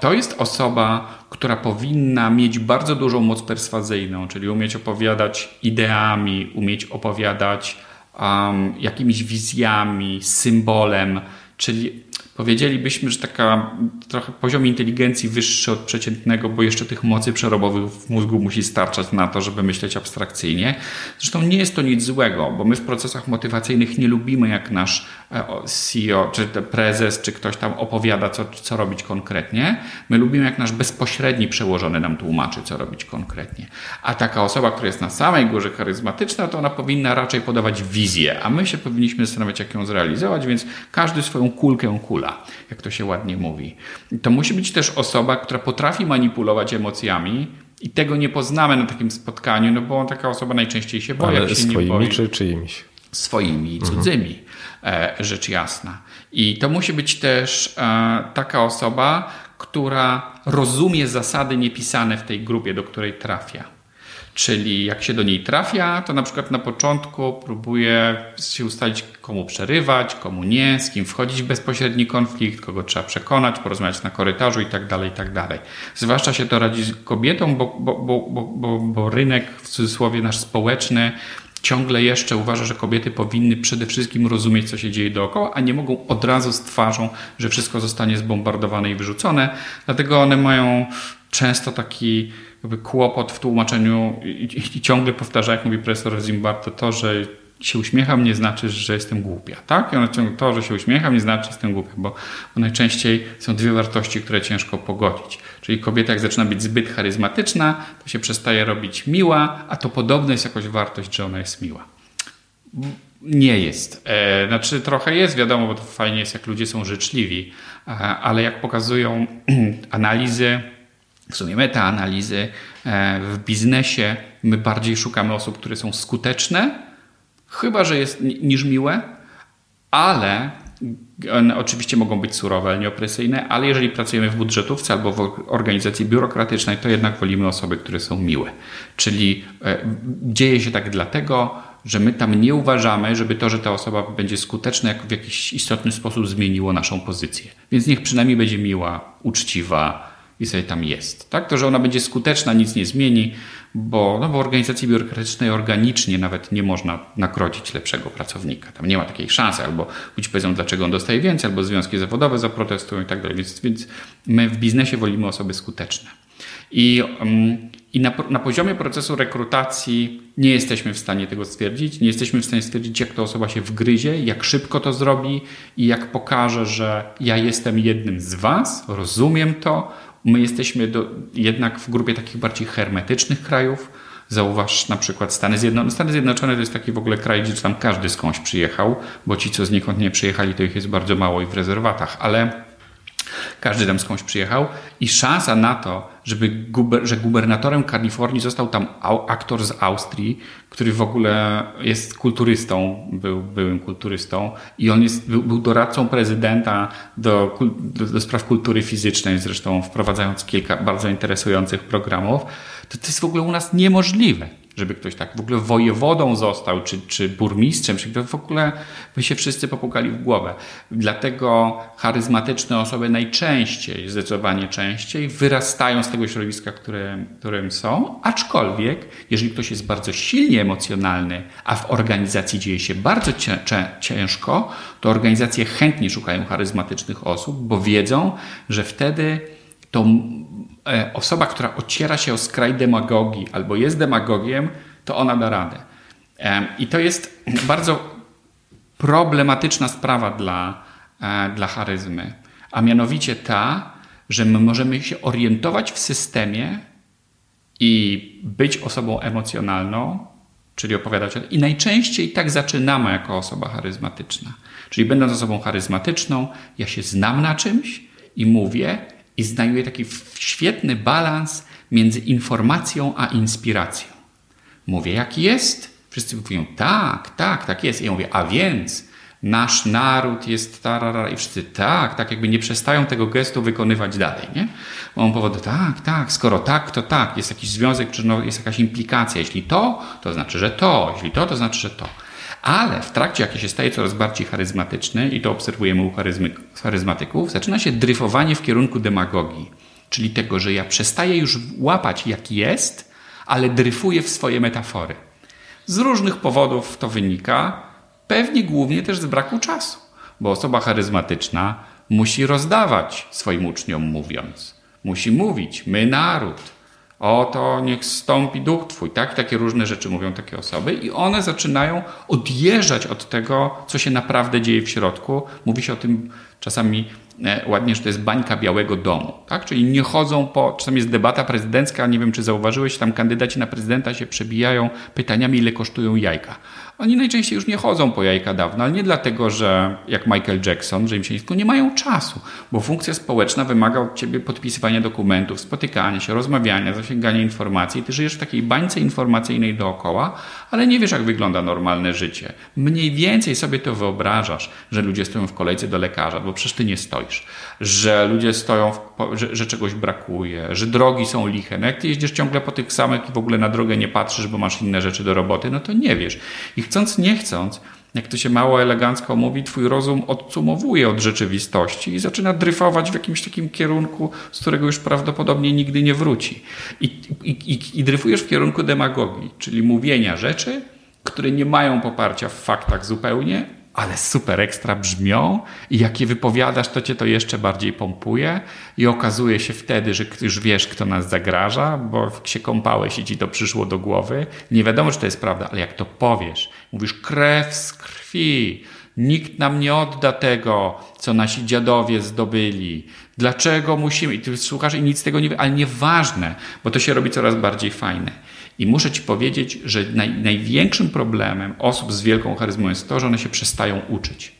To jest osoba, która powinna mieć bardzo dużą moc perswazyjną, czyli umieć opowiadać ideami, umieć opowiadać um, jakimiś wizjami, symbolem, czyli Powiedzielibyśmy, że taka trochę poziom inteligencji wyższy od przeciętnego, bo jeszcze tych mocy przerobowych w mózgu musi starczać na to, żeby myśleć abstrakcyjnie. Zresztą nie jest to nic złego, bo my w procesach motywacyjnych nie lubimy, jak nasz e, CEO, czy prezes, czy ktoś tam opowiada, co, co robić konkretnie. My lubimy, jak nasz bezpośredni przełożony nam tłumaczy, co robić konkretnie. A taka osoba, która jest na samej górze charyzmatyczna, to ona powinna raczej podawać wizję, a my się powinniśmy zastanawiać, jak ją zrealizować, więc każdy swoją kulkę kula, jak to się ładnie mówi. To musi być też osoba, która potrafi manipulować emocjami, i tego nie poznamy na takim spotkaniu, no bo taka osoba najczęściej się boi. Ale się swoimi nie boi. czy czyimiś? Swoimi i cudzymi, mhm. rzecz jasna. I to musi być też e, taka osoba, która rozumie zasady niepisane w tej grupie, do której trafia. Czyli jak się do niej trafia, to na przykład na początku próbuje się ustalić, komu przerywać, komu nie, z kim wchodzić w bezpośredni konflikt, kogo trzeba przekonać, porozmawiać na korytarzu itd. Tak itd. Tak Zwłaszcza się to radzi kobietom, bo, bo, bo, bo, bo rynek, w cudzysłowie nasz społeczny, ciągle jeszcze uważa, że kobiety powinny przede wszystkim rozumieć, co się dzieje dookoła, a nie mogą od razu z twarzą, że wszystko zostanie zbombardowane i wyrzucone. Dlatego one mają często taki jakby kłopot w tłumaczeniu i, i ciągle powtarza, jak mówi profesor Zimbardo, to, że się uśmiecham nie znaczy, że jestem głupia, tak? I ona ciągle to, że się uśmiecham nie znaczy, że jestem głupia, bo, bo najczęściej są dwie wartości, które ciężko pogodzić. Czyli kobieta jak zaczyna być zbyt charyzmatyczna, to się przestaje robić miła, a to podobno jest jakoś wartość, że ona jest miła. Nie jest. E, znaczy trochę jest, wiadomo, bo to fajnie jest, jak ludzie są życzliwi, ale jak pokazują analizy, w sumie metaanalizy e, w biznesie, my bardziej szukamy osób, które są skuteczne, chyba że jest niż miłe, ale one oczywiście mogą być surowe, nieopresyjne, ale jeżeli pracujemy w budżetówce albo w organizacji biurokratycznej, to jednak wolimy osoby, które są miłe. Czyli e, dzieje się tak dlatego, że my tam nie uważamy, żeby to, że ta osoba będzie skuteczna, jak w jakiś istotny sposób zmieniło naszą pozycję. Więc niech przynajmniej będzie miła, uczciwa, i sobie tam jest. Tak? To, że ona będzie skuteczna, nic nie zmieni, bo no, w organizacji biurokratycznej organicznie nawet nie można nakrodzić lepszego pracownika. Tam nie ma takiej szansy, albo być powiedzą, dlaczego on dostaje więcej, albo związki zawodowe zaprotestują i tak dalej. Więc, więc my w biznesie wolimy osoby skuteczne. I, um, i na, na, poziomie procesu rekrutacji nie jesteśmy w stanie tego stwierdzić. Nie jesteśmy w stanie stwierdzić, jak ta osoba się wgryzie, jak szybko to zrobi i jak pokaże, że ja jestem jednym z Was, rozumiem to, My jesteśmy do, jednak w grupie takich bardziej hermetycznych krajów. Zauważ na przykład Stany Zjednoczone. Stany Zjednoczone to jest taki w ogóle kraj, gdzie tam każdy skądś przyjechał, bo ci, co znikąd nie przyjechali, to ich jest bardzo mało i w rezerwatach, ale każdy tam skądś przyjechał i szansa na to, żeby guber, że gubernatorem Kalifornii został tam aktor z Austrii, który w ogóle jest kulturystą, był byłym kulturystą i on jest, był, był doradcą prezydenta do, do, do spraw kultury fizycznej, zresztą wprowadzając kilka bardzo interesujących programów, to to jest w ogóle u nas niemożliwe żeby ktoś tak w ogóle wojewodą został, czy, czy burmistrzem, czy w ogóle by się wszyscy popukali w głowę. Dlatego charyzmatyczne osoby najczęściej, zdecydowanie częściej, wyrastają z tego środowiska, które, którym są, aczkolwiek, jeżeli ktoś jest bardzo silnie emocjonalny, a w organizacji dzieje się bardzo ciężko, to organizacje chętnie szukają charyzmatycznych osób, bo wiedzą, że wtedy to osoba, która ociera się o skraj demagogii albo jest demagogiem, to ona da radę. E, I to jest bardzo problematyczna sprawa dla, e, dla charyzmy, a mianowicie ta, że my możemy się orientować w systemie i być osobą emocjonalną, czyli opowiadać o I najczęściej tak zaczynamy jako osoba charyzmatyczna. Czyli będąc osobą charyzmatyczną, ja się znam na czymś i mówię, i znajduje taki świetny balans między informacją a inspiracją. Mówię, jak jest? Wszyscy mówią, tak, tak, tak jest. I ja mówię, a więc nasz naród jest tarara i wszyscy tak, tak jakby nie przestają tego gestu wykonywać dalej, nie? Bo on powodu, tak, tak, skoro tak, to tak, jest jakiś związek, no, jest jakaś implikacja. Jeśli to, to znaczy, że to, jeśli to, to znaczy, że to. Ale w trakcie, jak się staje coraz bardziej charyzmatyczny, i to obserwujemy u charyzmatyków, zaczyna się dryfowanie w kierunku demagogii. Czyli tego, że ja przestaję już łapać jak jest, ale dryfuję w swoje metafory. Z różnych powodów to wynika, pewnie głównie też z braku czasu, bo osoba charyzmatyczna musi rozdawać swoim uczniom mówiąc. Musi mówić, my naród, oto niech stąpi duch Twój, tak? Takie różne rzeczy mówią takie osoby i one zaczynają odjeżdżać od tego, co się naprawdę dzieje w środku. Mówi się o tym czasami e, ładnie, że to jest bańka Białego Domu, tak? Czyli nie chodzą po, czasami jest debata prezydencka, nie wiem czy zauważyłeś, tam kandydaci na prezydenta się przebijają pytaniami, ile kosztują jajka. Oni najczęściej już nie chodzą po jajka dawno, ale nie dlatego, że jak Michael Jackson, że im się tylko nie mają czasu, bo funkcja społeczna wymaga od ciebie podpisywania dokumentów, spotykania się, rozmawiania, zasięgania informacji. Ty żyjesz w takiej bańce informacyjnej dookoła, ale nie wiesz, jak wygląda normalne życie. Mniej więcej sobie to wyobrażasz, że ludzie stoją w kolejce do lekarza, bo przecież ty nie stoisz, że ludzie stoją, w, że, że, czegoś brakuje, że drogi są liche. No jak ty jeździsz ciągle po tych samych i w ogóle na drogę nie patrzysz, bo masz inne rzeczy do roboty, no to nie wiesz. I chcąc, nie chcąc, jak to się mało elegancko mówi, twój rozum odsumowuje od rzeczywistości i zaczyna dryfować w jakimś takim kierunku, z którego już prawdopodobnie nigdy nie wróci. I, i, i, dryfujesz w kierunku demagogii, czyli mówienia rzeczy, które nie mają poparcia w faktach zupełnie, ale super ekstra brzmią i jak je wypowiadasz, to cię to jeszcze bardziej pompuje i okazuje się wtedy, że już wiesz, kto nas zagraża, bo się kąpałeś i ci to przyszło do głowy. Nie wiadomo, czy to jest prawda, ale jak to powiesz, mówisz krew z krwi, nikt nam nie odda tego, co nasi dziadowie zdobyli. Dlaczego musimy? I ty słuchasz i nic z tego nie wie, ale nieważne, bo to się robi coraz bardziej fajne. I muszę Ci powiedzieć, że naj, największym problemem osób z wielką charyzmą jest to, że one się przestają uczyć.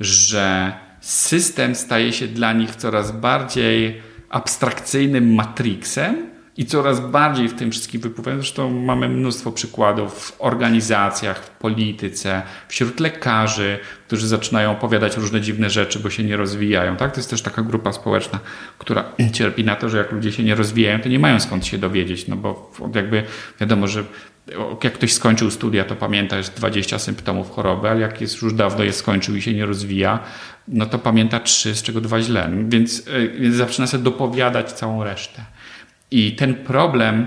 Że system staje się dla nich coraz bardziej abstrakcyjnym matrixem, i coraz bardziej w tym wszystkim wypływają. Zresztą mamy mnóstwo przykładów w organizacjach, w polityce, wśród lekarzy, którzy zaczynają opowiadać różne dziwne rzeczy, bo się nie rozwijają. Tak? To jest też taka grupa społeczna, która cierpi na to, że jak ludzie się nie rozwijają, to nie mają skąd się dowiedzieć, no bo jakby wiadomo, że jak ktoś skończył studia, to pamięta, jest 20 symptomów choroby, ale jak jest już dawno je skończył i się nie rozwija, no to pamięta trzy, z czego dwa źle. Więc, y, więc zaczyna sobie dopowiadać całą resztę. I ten problem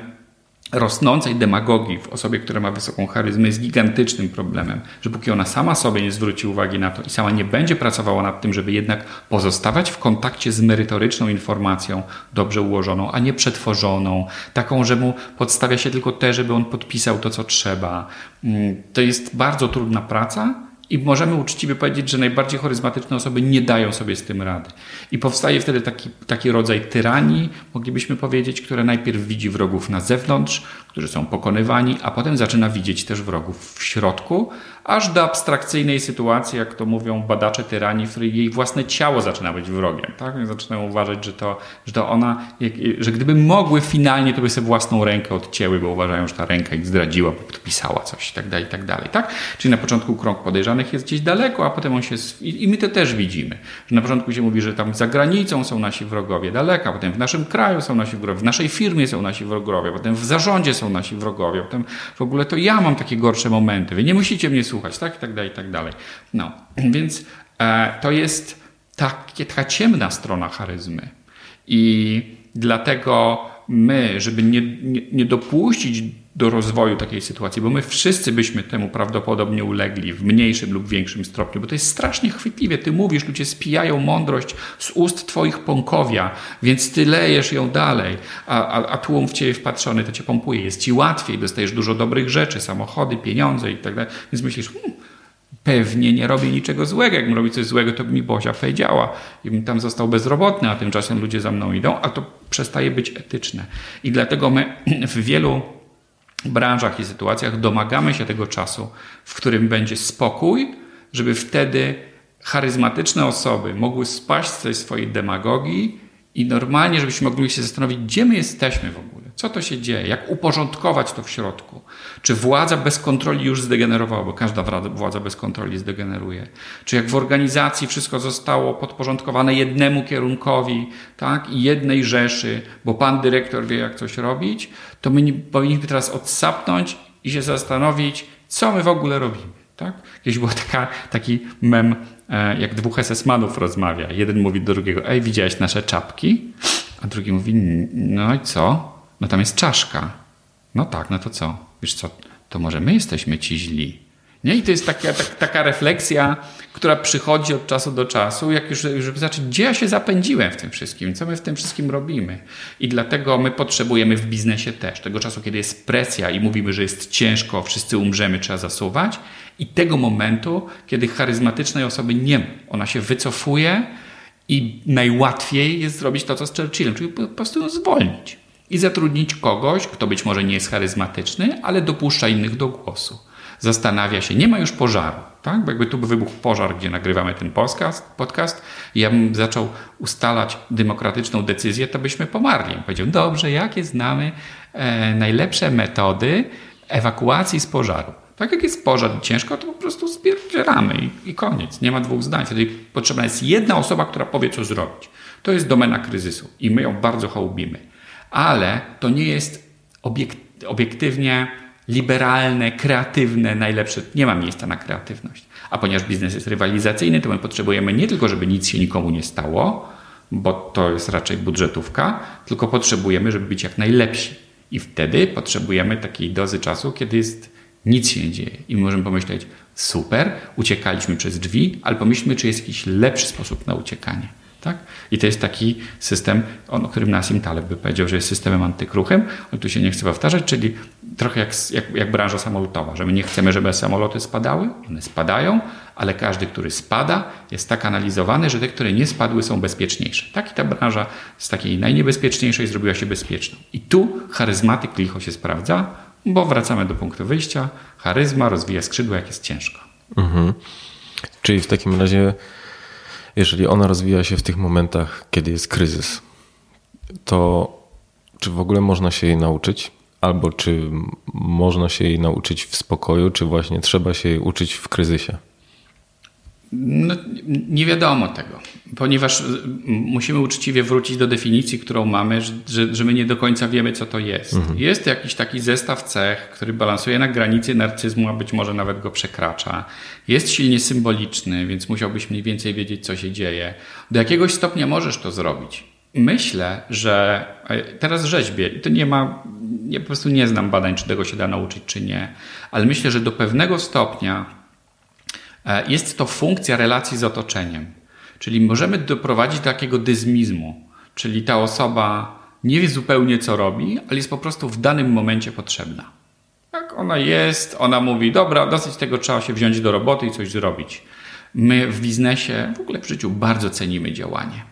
rosnącej demagogii w osobie, która ma wysoką charyzmę jest gigantycznym problemem, że póki ona sama sobie nie zwróci uwagi na to i sama nie będzie pracowała nad tym, żeby jednak pozostawać w kontakcie z merytoryczną informacją, dobrze ułożoną, a nie przetworzoną, taką, że mu podstawia się tylko te, żeby on podpisał to, co trzeba. Mm, to jest bardzo trudna praca, i możemy uczciwie powiedzieć, że najbardziej charyzmatyczne osoby nie dają sobie z tym rady. I powstaje wtedy taki, taki rodzaj tyranii, moglibyśmy powiedzieć, które najpierw widzi wrogów na zewnątrz, którzy są pokonywani, a potem zaczyna widzieć też wrogów w środku, aż do abstrakcyjnej sytuacji, jak to mówią badacze tyranii, w której jej własne ciało zaczyna być wrogiem. Tak? Zaczynają uważać, że to, że to ona, że gdyby mogły finalnie, to by sobie własną rękę odcięły, bo uważają, że ta ręka ich zdradziła, bo podpisała coś i tak dalej, i tak dalej. Tak? Czyli na początku krąg podejrzanych jest gdzieś daleko, a potem on się... I my to też widzimy. Że na początku się mówi, że tam za granicą są nasi wrogowie, daleka, potem w naszym kraju są nasi wrogowie, w naszej firmie są nasi wrogowie, potem w zarządzie są nasi wrogowie, potem w ogóle to ja mam takie gorsze momenty. Wy nie musicie mnie słuchać, tak? I tak dalej, i tak dalej. No, więc e, to jest takie, taka ciemna strona charyzmy. I dlatego my, żeby nie, nie, nie dopuścić do rozwoju takiej sytuacji, bo my wszyscy byśmy temu prawdopodobnie ulegli w mniejszym lub większym stopniu, bo to jest strasznie chwytliwie. Ty mówisz, ludzie spijają mądrość z ust twoich pąkowia, więc ty lejesz ją dalej, a, a, a tłum w ciebie wpatrzony to cię pompuje. Jest ci łatwiej, dostajesz dużo dobrych rzeczy, samochody, pieniądze i tak dalej, więc myślisz, hmm, pewnie nie robię niczego złego. Jakbym robił coś złego, to by mi Bozia powiedziała i bym tam został bezrobotny, a tymczasem ludzie za mną idą, a to przestaje być etyczne. I dlatego my w wielu branżach i sytuacjach domagamy się tego czasu, w którym będzie spokój, żeby wtedy charyzmatyczne osoby mogły spaść z tej swojej demagogii i normalnie, żebyśmy mogli się zastanowić, gdzie my jesteśmy w ogóle, co to się dzieje, jak uporządkować to w środku. Czy władza bez kontroli już zdegenerowała, bo każda władza bez kontroli zdegeneruje. Czy jak w organizacji wszystko zostało podporządkowane jednemu kierunkowi tak, i jednej rzeszy, bo pan dyrektor wie, jak coś robić, to my powinniśmy teraz odsapnąć i się zastanowić, co my w ogóle robimy. Tak? Kiedyś był taki mem, e, jak dwóch SS-manów rozmawia. Jeden mówi do drugiego, ej, widziałeś nasze czapki? A drugi mówi, no i co? No tam jest czaszka. No tak, no to co? Wiesz co, to może my jesteśmy ci źli. Nie? I to jest taka, tak, taka refleksja, która przychodzi od czasu do czasu, jak już, żeby zobaczyć, gdzie ja się zapędziłem w tym wszystkim, co my w tym wszystkim robimy. I dlatego my potrzebujemy w biznesie też tego czasu, kiedy jest presja i mówimy, że jest ciężko, wszyscy umrzemy, trzeba zasuwać. I tego momentu, kiedy charyzmatycznej osoby nie ma. Ona się wycofuje i najłatwiej jest zrobić to, co z Churchillem, czyli po prostu ją zwolnić i zatrudnić kogoś, kto być może nie jest charyzmatyczny, ale dopuszcza innych do głosu zastanawia się, nie ma już pożaru. Tak? Bo jakby tu by wybuchł pożar, gdzie nagrywamy ten podcast, podcast i ja bym zaczął ustalać demokratyczną decyzję, to byśmy pomarli. Powiedział, dobrze, jakie znamy e, najlepsze metody ewakuacji z pożaru. Tak jak jest pożar ciężko, to po prostu spierdzieramy i, i koniec. Nie ma dwóch zdań. Wtedy potrzebna jest jedna osoba, która powie, co zrobić. To jest domena kryzysu i my ją bardzo hołbimy. Ale to nie jest obiektywnie liberalne, kreatywne, najlepsze. Nie ma miejsca na kreatywność. A ponieważ biznes jest rywalizacyjny, to my potrzebujemy nie tylko, żeby nic się nikomu nie stało, bo to jest raczej budżetówka, tylko potrzebujemy, żeby być jak najlepsi. I wtedy potrzebujemy takiej dozy czasu, kiedy jest nic się nie dzieje. I możemy pomyśleć, super, uciekaliśmy przez drzwi, ale pomyślmy, czy jest jakiś lepszy sposób na uciekanie. Tak? I to jest taki system, o którym Nassim Taleb by powiedział, że jest systemem antykruchym. On tu się nie chce powtarzać, czyli trochę jak, jak, jak branża samolotowa, że my nie chcemy, żeby samoloty spadały, one spadają, ale każdy, który spada, jest tak analizowany, że te, które nie spadły, są bezpieczniejsze. Tak i ta branża z takiej najniebezpieczniejszej zrobiła się bezpieczną. I tu charyzmatyk licho się sprawdza, bo wracamy do punktu wyjścia. Charyzma rozwija skrzydła, jak jest ciężko. Mhm. Czyli w takim razie jeżeli ona rozwija się w tych momentach, kiedy jest kryzys, to czy w ogóle można się jej nauczyć? Albo czy można się jej nauczyć w spokoju, czy właśnie trzeba się jej uczyć w kryzysie? No, nie wiadomo tego, ponieważ musimy uczciwie wrócić do definicji, którą mamy, że, że my nie do końca wiemy, co to jest. Mhm. Jest jakiś taki zestaw cech, który balansuje na granicy narcyzmu, a być może nawet go przekracza. Jest silnie symboliczny, więc musiałbyś mniej więcej wiedzieć, co się dzieje. Do jakiegoś stopnia możesz to zrobić. Myślę, że teraz rzeźbię i to nie ma, ja po prostu nie znam badań, czy tego się da nauczyć, czy nie, ale myślę, że do pewnego stopnia E, jest to funkcja relacji z otoczeniem. Czyli możemy doprowadzić do takiego dyzmizmu, czyli ta osoba nie wie zupełnie co robi, ale jest po prostu w danym momencie potrzebna. Tak, ona jest, ona mówi, dobra, dosyć tego trzeba się wziąć do roboty i coś zrobić. My w biznesie, w ogóle w życiu bardzo cenimy działanie.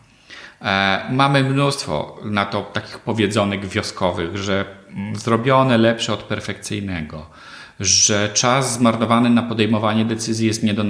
E, mamy mnóstwo na to takich powiedzonek wioskowych, że zrobione lepsze od perfekcyjnego że czas zmarnowany na podejmowanie decyzji jest nie do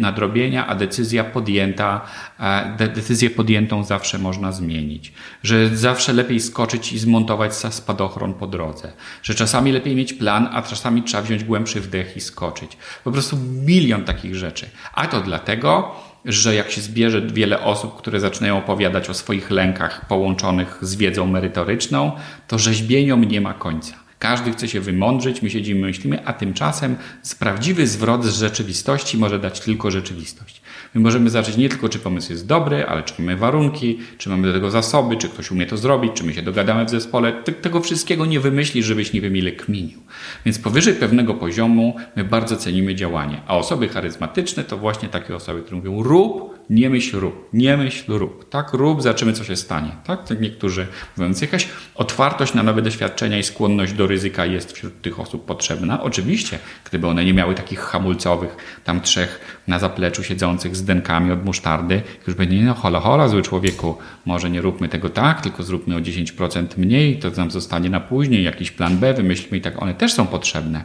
nadrobienia, a decyzja podjęta, e, decyzję podjętą zawsze można zmienić. Że zawsze lepiej skoczyć i zmontować spadochron po drodze. Że czasami lepiej mieć plan, a czasami trzeba wziąć głębszy wdech i skoczyć. Po prostu milion takich rzeczy. A to dlatego, że jak się zbierze wiele osób, które zaczynają opowiadać o swoich lękach połączonych z wiedzą merytoryczną, to rzeźbieniom nie ma końca. Każdy chce się wymądrzyć, my siedzimy, myślimy, a tymczasem prawdziwy zwrot z rzeczywistości może dać tylko rzeczywistość. My możemy zacząć nie tylko, czy pomysł jest dobry, ale czy mamy warunki, czy mamy do tego zasoby, czy ktoś umie to zrobić, czy my się dogadamy w zespole. Tego wszystkiego nie wymyślisz, żebyś nie wymile kminił. Więc powyżej pewnego poziomu my bardzo cenimy działanie. A osoby charyzmatyczne to właśnie takie osoby, które mówią rób, nie myśl rób, nie myśl rób. Tak, rób, zobaczymy co się stanie. Tak, tak niektórzy mówią, więc jakaś otwartość na nowe doświadczenia i skłonność do ryzyka jest wśród tych osób potrzebna. Oczywiście, gdyby one nie miały takich hamulcowych, tam trzech na zapleczu siedzących z denkami od musztardy, już będzie, no hola, hola, zły człowieku, może nie róbmy tego tak, tylko zróbmy o 10% mniej, to nam zostanie na później, jakiś plan B wymyślmy i tak, one też są potrzebne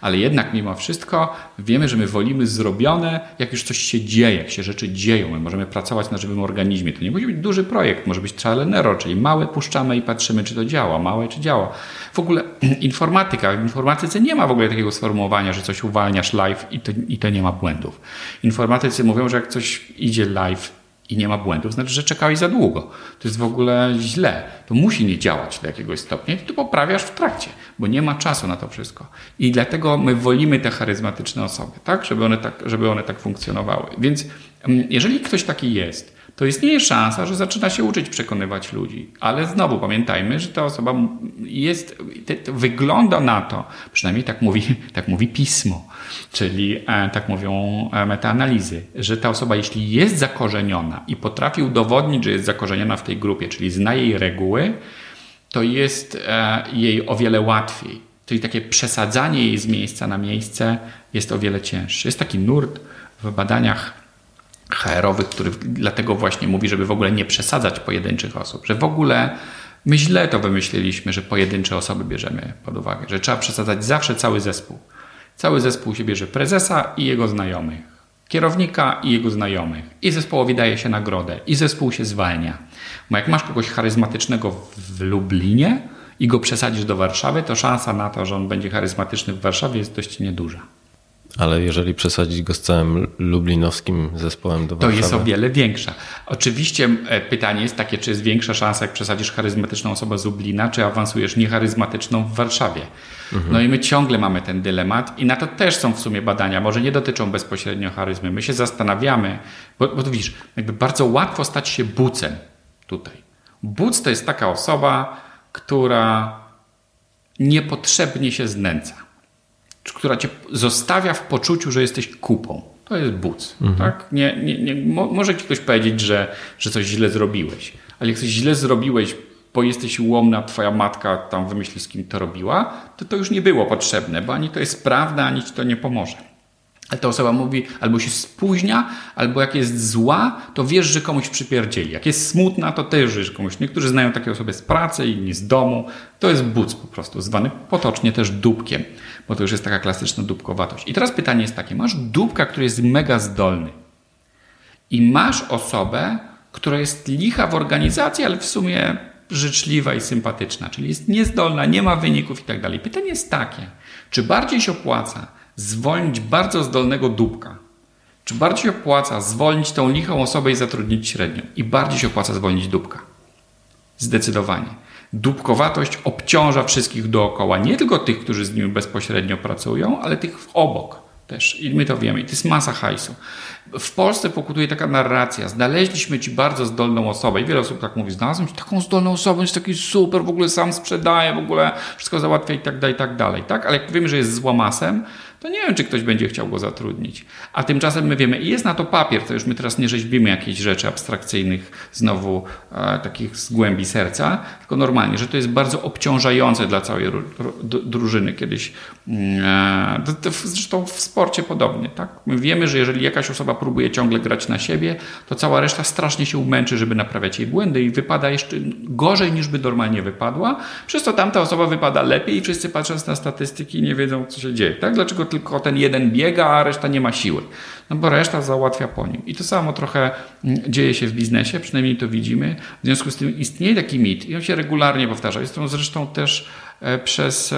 ale jednak mimo wszystko wiemy, że my wolimy zrobione, jak już coś się dzieje, jak się rzeczy dzieją. My możemy pracować na żywym organizmie. To nie musi być duży projekt, może być trial and error, czyli małe puszczamy i patrzymy, czy to działa, małe czy działa. W ogóle informatyka, w informatyce nie ma w ogóle takiego sformułowania, że coś uwalniasz live i to, i to nie ma błędów. Informatycy mówią, że jak coś idzie live, i nie ma błędów, znaczy, że czekałeś za długo. To jest w ogóle źle. To musi nie działać do jakiegoś stopnia i to poprawiasz w trakcie, bo nie ma czasu na to wszystko. I dlatego my wolimy te charyzmatyczne osoby, tak? Żeby one tak, żeby one tak funkcjonowały. Więc mm, jeżeli ktoś taki jest, to istnieje szansa, że zaczyna się uczyć przekonywać ludzi. Ale znowu pamiętajmy, że ta osoba jest, wygląda na to, przynajmniej tak mówi, tak mówi pismo, czyli e, tak mówią e, metaanalizy, że ta osoba, jeśli jest zakorzeniona i potrafi udowodnić, że jest zakorzeniona w tej grupie, czyli zna jej reguły, to jest e, jej o wiele łatwiej. Czyli takie przesadzanie jej z miejsca na miejsce jest o wiele cięższe. Jest taki nurt w badaniach HR-owych, który dlatego właśnie mówi, żeby w ogóle nie przesadzać pojedynczych osób, że w ogóle my źle to wymyśliliśmy, że pojedyncze osoby bierzemy pod uwagę, że trzeba przesadzać zawsze cały zespół. Cały zespół się bierze prezesa i jego znajomych, kierownika i jego znajomych. I zespołowi daje się nagrodę, i zespół się zwalnia. Bo jak masz kogoś charyzmatycznego w Lublinie i go przesadzisz do Warszawy, to szansa na to, że on będzie charyzmatyczny w Warszawie jest dość nieduża. Ale jeżeli przesadzić go z całym lublinowskim zespołem do Warszawy... To jest o wiele większa. Oczywiście e, pytanie jest takie, czy jest większa szansa, jak przesadzisz charyzmatyczną osobę z Lublina, czy awansujesz niecharyzmatyczną w Warszawie. Mhm. No i my ciągle mamy ten dylemat i na to też są w sumie badania, może nie dotyczą bezpośrednio charyzmy. My się zastanawiamy, bo, bo widzisz, jakby bardzo łatwo stać się bucem tutaj. Buc to jest taka osoba, która niepotrzebnie się znęca która cię zostawia w poczuciu, że jesteś kupą. To jest buc. Mhm. Tak? Nie, nie, nie, może ci ktoś powiedzieć, że, że coś źle zrobiłeś, ale jak coś źle zrobiłeś, bo jesteś ułomna, twoja matka tam wymyśli, z kim to robiła, to to już nie było potrzebne, bo ani to jest prawda, ani ci to nie pomoże. Ale ta osoba mówi, albo się spóźnia, albo jak jest zła, to wiesz, że komuś przypierdzieli. Jak jest smutna, to też wiesz, komuś. Niektórzy znają takie osoby z pracy, inni z domu. To jest buc po prostu, zwany potocznie też dupkiem, bo to już jest taka klasyczna dupkowatość. I teraz pytanie jest takie, masz dupka, który jest mega zdolny i masz osobę, która jest licha w organizacji, ale w sumie życzliwa i sympatyczna, czyli jest niezdolna, nie ma wyników i tak dalej. Pytanie jest takie, czy bardziej się opłaca zwolnić bardzo zdolnego dupka. Czy bardziej opłaca zwolnić tą lichą osobę i zatrudnić średnią? I bardziej się opłaca zwolnić dupka. Zdecydowanie. Dupkowatość obciąża wszystkich dookoła, nie tylko tych, którzy z nim bezpośrednio pracują, ale tych obok też. I my to wiemy. I to jest masa hajsu. W Polsce pokutuje taka narracja. Znaleźliśmy ci bardzo zdolną osobę. I wiele osób tak mówi. Znalazłem ci taką zdolną osobę, jest taki super, w ogóle sam sprzedaje, w ogóle wszystko załatwia i tak dalej, i tak dalej. Tak? Ale jak wiemy, że jest złamasem, to nie wiem, czy ktoś będzie chciał go zatrudnić. A tymczasem my wiemy, i jest na to papier, to już my teraz nie rzeźbimy jakichś rzeczy abstrakcyjnych, znowu e, takich z głębi serca, tylko normalnie, że to jest bardzo obciążające dla całej drużyny kiedyś. Mm, e, zresztą w sporcie podobnie. Tak? My wiemy, że jeżeli jakaś osoba próbuje ciągle grać na siebie, to cała reszta strasznie się umęczy, żeby naprawiać jej błędy i wypada jeszcze gorzej niż by normalnie wypadła, przez to tamta osoba wypada lepiej i wszyscy patrząc na statystyki nie wiedzą, co się dzieje. Tak? Dlaczego tylko ten jeden biega, a reszta nie ma siły. No bo reszta załatwia po nim. I to samo trochę mm, dzieje się w biznesie, przynajmniej to widzimy. W związku z tym istnieje taki mit i on się regularnie powtarza. Jest to zresztą też e, przez,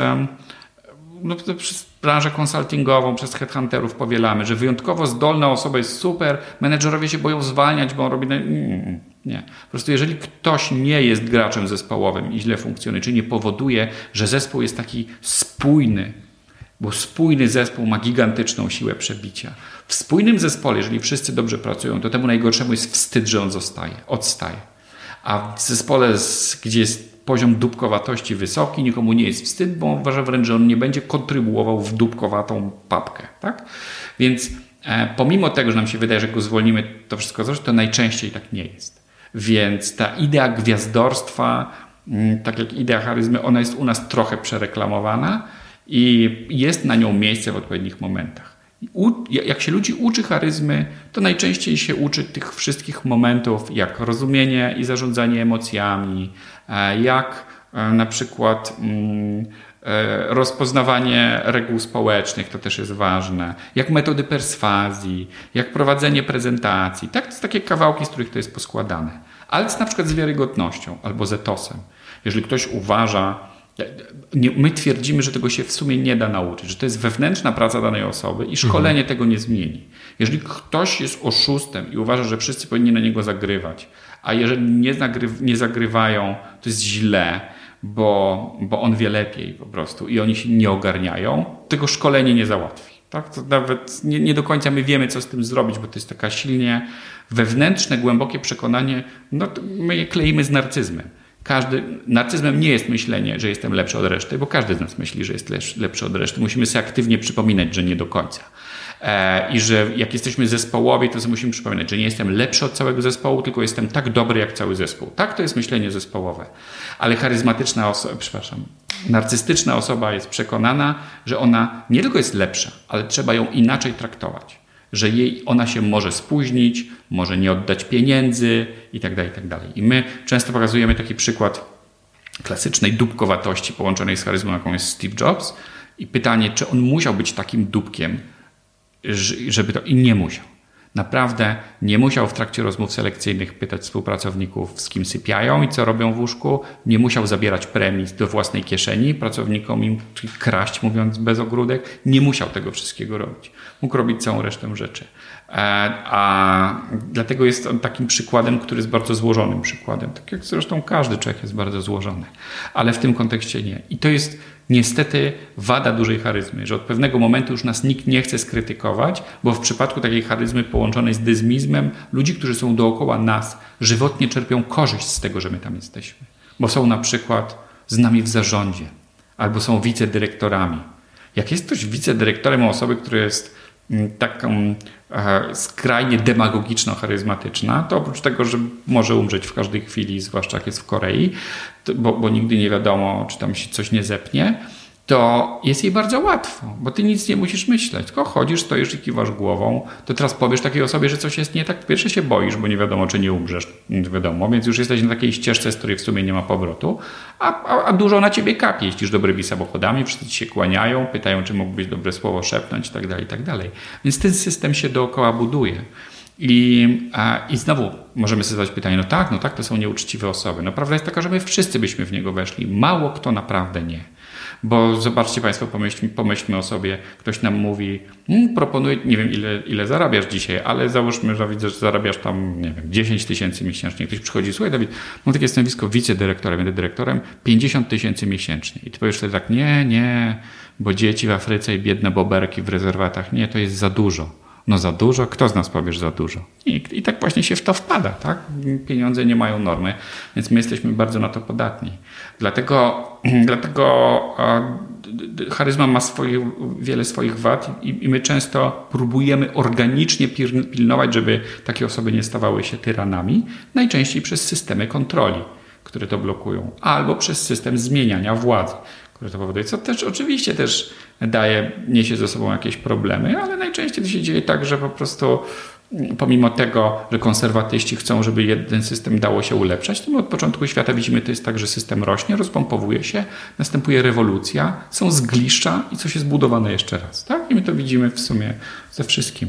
no, przez branżę konsultingową, przez headhunterów powielamy, że wyjątkowo zdolna osoba jest super, menedżerowie się boją zwalniać, bo on robi... Nie. Po prostu jeżeli ktoś nie jest graczem zespołowym i źle funkcjonuje, czy nie powoduje, że zespół jest taki spójny, bo spójny zespół ma gigantyczną siłę przebicia. W spójnym zespole, jeżeli wszyscy dobrze pracują, to temu najgorszemu jest wstyd, że on zostaje, odstaje. A w zespole, gdzie jest poziom dupkowatości wysoki, nikomu nie jest wstyd, bo uważa wręcz, że on nie będzie kontrybuował w dupkowatą papkę. Tak? Więc e, pomimo tego, że nam się wydaje, że go zwolnimy, to wszystko coś, to najczęściej tak nie jest. Więc ta idea gwiazdorstwa, mm, tak jak idea charyzmy, ona jest u nas trochę przereklamowana, i jest na nią miejsce w odpowiednich momentach. U, jak się ludzi uczy charyzmy, to najczęściej się uczy tych wszystkich momentów, jak rozumienie i zarządzanie emocjami, e, jak e, na przykład mm, e, rozpoznawanie reguł społecznych, to też jest ważne, jak metody perswazji, jak prowadzenie prezentacji. Tak, to są takie kawałki, z których to jest poskładane. Ale na przykład z wiarygodnością albo z etosem. Jeżeli ktoś uważa, My twierdzimy, że tego się w sumie nie da nauczyć, że to jest wewnętrzna praca danej osoby i szkolenie mhm. tego nie zmieni. Jeżeli ktoś jest oszustem i uważa, że wszyscy powinni na niego zagrywać, a jeżeli nie, zagry, nie zagrywają, to jest źle, bo, bo on wie lepiej po prostu i oni się nie ogarniają, tego szkolenie nie załatwi. Tak? To nawet nie, nie, do końca my wiemy, co z tym zrobić, bo to jest taka silnie wewnętrzne, głębokie przekonanie, no my je kleimy z narcyzmem. Każdy, narcyzmem nie jest myślenie, że jestem lepszy od reszty, bo każdy z nas myśli, że jest lepszy od reszty. Musimy sobie aktywnie przypominać, że nie do końca. E, I że jak jesteśmy zespołowi, to sobie musimy przypominać, że nie jestem lepszy od całego zespołu, tylko jestem tak dobry jak cały zespół. Tak, to jest myślenie zespołowe. Ale charyzmatyczna osoba, przepraszam, narcystyczna osoba jest przekonana, że ona nie tylko jest lepsza, ale trzeba ją inaczej traktować. Że jej, ona się może spóźnić, może nie oddać pieniędzy i tak dalej, i tak. I my często pokazujemy taki przykład klasycznej dupkowatości połączonej z charyzmą, jaką jest Steve Jobs. I pytanie, czy on musiał być takim dupkiem, żeby to i nie musiał. Naprawdę nie musiał w trakcie rozmów selekcyjnych pytać współpracowników, z kim sypiają i co robią w łóżku. Nie musiał zabierać premii do własnej kieszeni pracownikom im kraść, mówiąc bez ogródek. Nie musiał tego wszystkiego robić. Mógł robić całą resztę rzeczy. E, a dlatego jest on takim przykładem, który jest bardzo złożonym przykładem. Tak jak zresztą każdy człowiek jest bardzo złożony. Ale w tym kontekście nie. I to jest niestety wada dużej charyzmy, że od pewnego momentu już nas nikt nie chce skrytykować, bo w przypadku takiej charyzmy połączonej z dyzmizmem, ludzi, którzy są dookoła nas, żywotnie czerpią korzyść z tego, że my tam jesteśmy. Bo są na przykład z nami w zarządzie, albo są wicedyrektorami. Jak jest ktoś wicedyrektorem osoby, która jest taką e, skrajnie demagogiczno-charyzmatyczna, to oprócz tego, że może umrzeć w każdej chwili, zwłaszcza jak jest w Korei, bo, bo nigdy nie wiadomo, czy tam się coś nie zepnie, to jest jej bardzo łatwo, bo ty nic nie musisz myśleć, tylko chodzisz, stoisz i kiwasz głową, to teraz powiesz takiej osobie, że coś jest nie tak, pierwsze się boisz, bo nie wiadomo, czy nie umrzesz, nie wiadomo, więc już jesteś na takiej ścieżce, z której w sumie nie ma powrotu, a, a, a dużo na ciebie kapie, jeździsz dobrymi samochodami, wszyscy ci się kłaniają, pytają, czy mógłbyś dobre słowo szepnąć i tak dalej, i tak. Więc ten system się dookoła buduje. I, a, I znowu możemy sobie zadać pytanie, no tak, no tak, to są nieuczciwe osoby. No prawda jest taka, że my wszyscy byśmy w niego weszli. Mało kto naprawdę nie. Bo zobaczcie Państwo, pomyślmy, pomyślmy o sobie, ktoś nam mówi, hmm, nie wiem ile, ile zarabiasz dzisiaj, ale załóżmy, że widzę, że zarabiasz tam, nie wiem, 10 tysięcy miesięcznie. Ktoś przychodzi, słuchaj Dawid, mam takie stanowisko wicedyrektora, będę dyrektorem, 50 tysięcy miesięcznie. I ty powiesz wtedy tak, nie, nie, bo dzieci w Afryce i biedne boberki w rezerwatach, nie, to jest za dużo no za dużo, kto z nas powiesz za dużo? I, I tak właśnie się w to wpada, tak? Pieniądze nie mają normy, więc my jesteśmy bardzo na to podatni. Dlatego, dlatego charyzma ma swoje, wiele swoich wad i, i my często próbujemy organicznie pilnować, żeby takie osoby nie stawały się tyranami, najczęściej przez systemy kontroli które to blokują, albo przez system zmieniania władzy które to powoduje, co też oczywiście też daje, niesie ze sobą jakieś problemy, ale najczęściej to się dzieje tak, że po prostu mm, pomimo tego, że konserwatyści chcą, żeby jeden system dało się ulepszać, to my od początku świata widzimy, to jest tak, że system rośnie, rozpompowuje się, następuje rewolucja, są zgliszcza i coś jest budowane jeszcze raz. Tak? I my to widzimy w sumie ze wszystkim.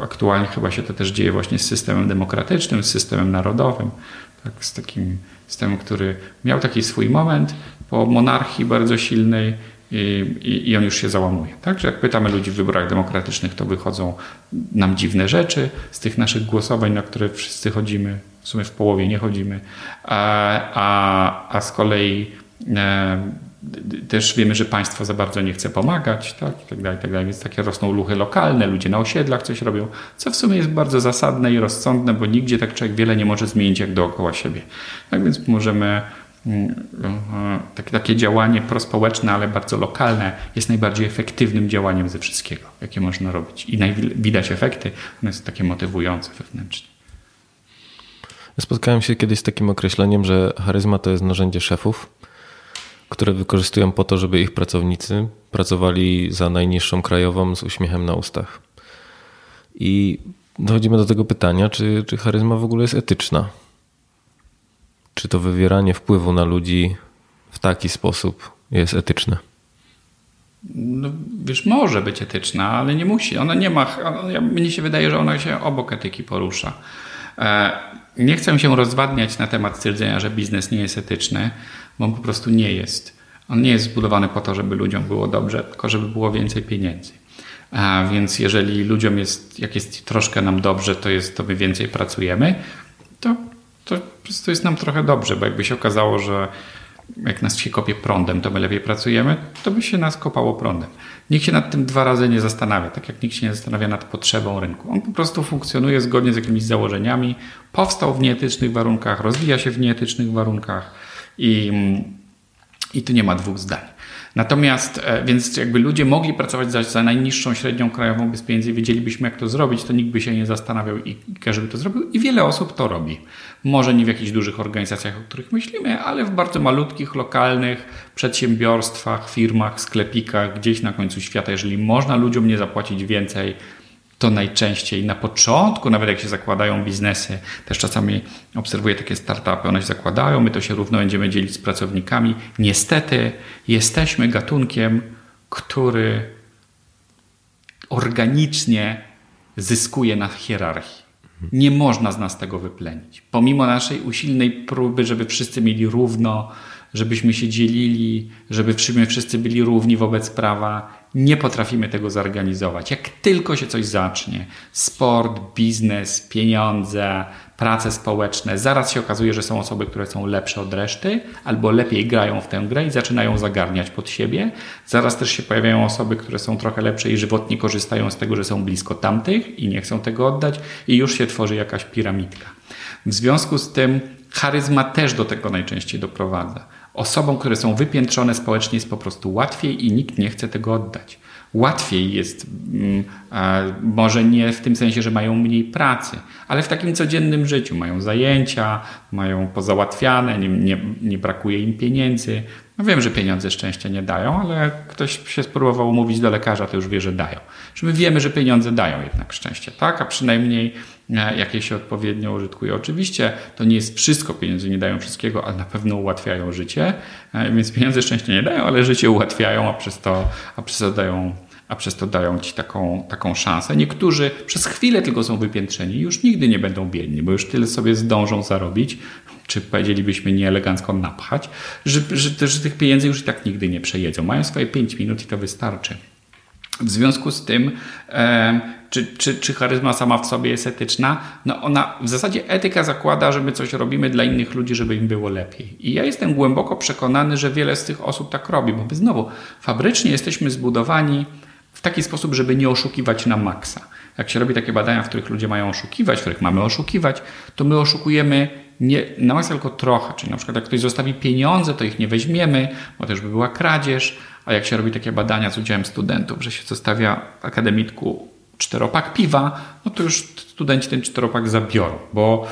Aktualnie chyba się to też dzieje właśnie z systemem demokratycznym, z systemem narodowym, tak? z takim systemem, który miał taki swój moment, po monarchii bardzo silnej i, i, on już się załamuje. Także jak pytamy ludzi w wyborach demokratycznych, to wychodzą nam dziwne rzeczy z tych naszych głosowań, na które wszyscy chodzimy, w sumie w połowie nie chodzimy, a, a, a z kolei e, też wiemy, że państwo za bardzo nie chce pomagać, tak, i tak dalej, i tak dalej. Więc takie rosną luchy lokalne, ludzie na osiedlach coś robią, co w sumie jest bardzo zasadne i rozsądne, bo nigdzie tak człowiek wiele nie może zmienić jak dookoła siebie. Tak więc możemy takie, takie działanie prospołeczne, ale bardzo lokalne jest najbardziej efektywnym działaniem ze wszystkiego, jakie można robić. I widać efekty, one są takie motywujące wewnętrznie. Spotkałem się kiedyś z takim określeniem, że charyzma to jest narzędzie szefów, które wykorzystują po to, żeby ich pracownicy pracowali za najniższą krajową z uśmiechem na ustach. I dochodzimy do tego pytania, czy, czy charyzma w ogóle jest etyczna? Czy to wywieranie wpływu na ludzi w taki sposób jest etyczne? No, wiesz, może być etyczna, ale nie musi. Ona nie ma. Ona, mnie się wydaje, że ona się obok etyki porusza. E, nie chcę się rozwadniać na temat stwierdzenia, że biznes nie jest etyczny, bo on po prostu nie jest. On nie jest zbudowany po to, żeby ludziom było dobrze, tylko żeby było więcej pieniędzy. A e, więc jeżeli ludziom jest, jak jest troszkę nam dobrze, to jest, to my więcej pracujemy, to to jest nam trochę dobrze, bo jakby się okazało, że jak nas się kopie prądem, to my lepiej pracujemy, to by się nas kopało prądem. Nikt się nad tym dwa razy nie zastanawia, tak jak nikt się nie zastanawia nad potrzebą rynku. On po prostu funkcjonuje zgodnie z jakimiś założeniami, powstał w nieetycznych warunkach, rozwija się w nieetycznych warunkach i, i tu nie ma dwóch zdań. Natomiast, e, więc jakby ludzie mogli pracować za, za najniższą średnią krajową bez pieniędzy, wiedzielibyśmy jak to zrobić, to nikt by się nie zastanawiał i, i każdy by to zrobił i wiele osób to robi. Może nie w jakichś dużych organizacjach, o których myślimy, ale w bardzo malutkich, lokalnych przedsiębiorstwach, firmach, sklepikach, gdzieś na końcu świata, jeżeli można ludziom nie zapłacić więcej, to najczęściej na początku, nawet jak się zakładają biznesy, też czasami obserwuję takie startupy, one się zakładają, my to się równo będziemy dzielić z pracownikami. Niestety jesteśmy gatunkiem, który organicznie zyskuje na hierarchii. Nie można z nas tego wyplenić. Pomimo naszej usilnej próby, żeby wszyscy mieli równo, żebyśmy się dzielili, żeby wszyscy byli równi wobec prawa, nie potrafimy tego zorganizować. Jak tylko się coś zacznie, sport, biznes, pieniądze, prace społeczne, zaraz się okazuje, że są osoby, które są lepsze od reszty, albo lepiej grają w tę grę i zaczynają zagarniać pod siebie. Zaraz też się pojawiają osoby, które są trochę lepsze i żywotnie korzystają z tego, że są blisko tamtych i nie chcą tego oddać, i już się tworzy jakaś piramidka. W związku z tym charyzma też do tego najczęściej doprowadza. Osobom, które są wypiętrzone społecznie jest po prostu łatwiej i nikt nie chce tego oddać. Łatwiej jest, mm, może nie w tym sensie, że mają mniej pracy, ale w takim codziennym życiu mają zajęcia, mają pozałatwiane, nie, nie, nie brakuje im pieniędzy. No wiem, że pieniądze szczęścia nie dają, ale ktoś się spróbował mówić do lekarza, to już wie, że dają. Że my wiemy, że pieniądze dają jednak szczęście, tak? A przynajmniej E, jakie się odpowiednio użytkuje. Oczywiście to nie jest wszystko, pieniądze nie dają wszystkiego, ale na pewno ułatwiają życie, e, więc pieniądze szczęście nie dają, ale życie ułatwiają, a przez to, a przez to dają a przez to dają ci taką, taką szansę. Niektórzy przez chwilę tylko są wypiętrzeni już nigdy nie będą biedni, bo już tyle sobie zdążą zarobić, czy powiedzielibyśmy nieelegancko napchać, że, że, że tych pieniędzy już i tak nigdy nie przejedzą. Mają swoje 5 minut i to wystarczy. W związku z tym, e, czy, czy, czy charyzma sama w sobie jest etyczna? No ona, w zasadzie etyka zakłada, że my coś robimy dla innych ludzi, żeby im było lepiej. I ja jestem głęboko przekonany, że wiele z tych osób tak robi, bo my znowu fabrycznie jesteśmy zbudowani w taki sposób, żeby nie oszukiwać na maksa. Jak się robi takie badania, w których ludzie mają oszukiwać, w których mamy oszukiwać, to my oszukujemy nie na maksa tylko trochę. Czyli na przykład jak ktoś zostawi pieniądze, to ich nie weźmiemy, bo już by była kradzież, a jak się robi takie badania z udziałem studentów, że się zostawia akademicku czteropak piwa, no to już studenci ten czteropak zabiorą, bo,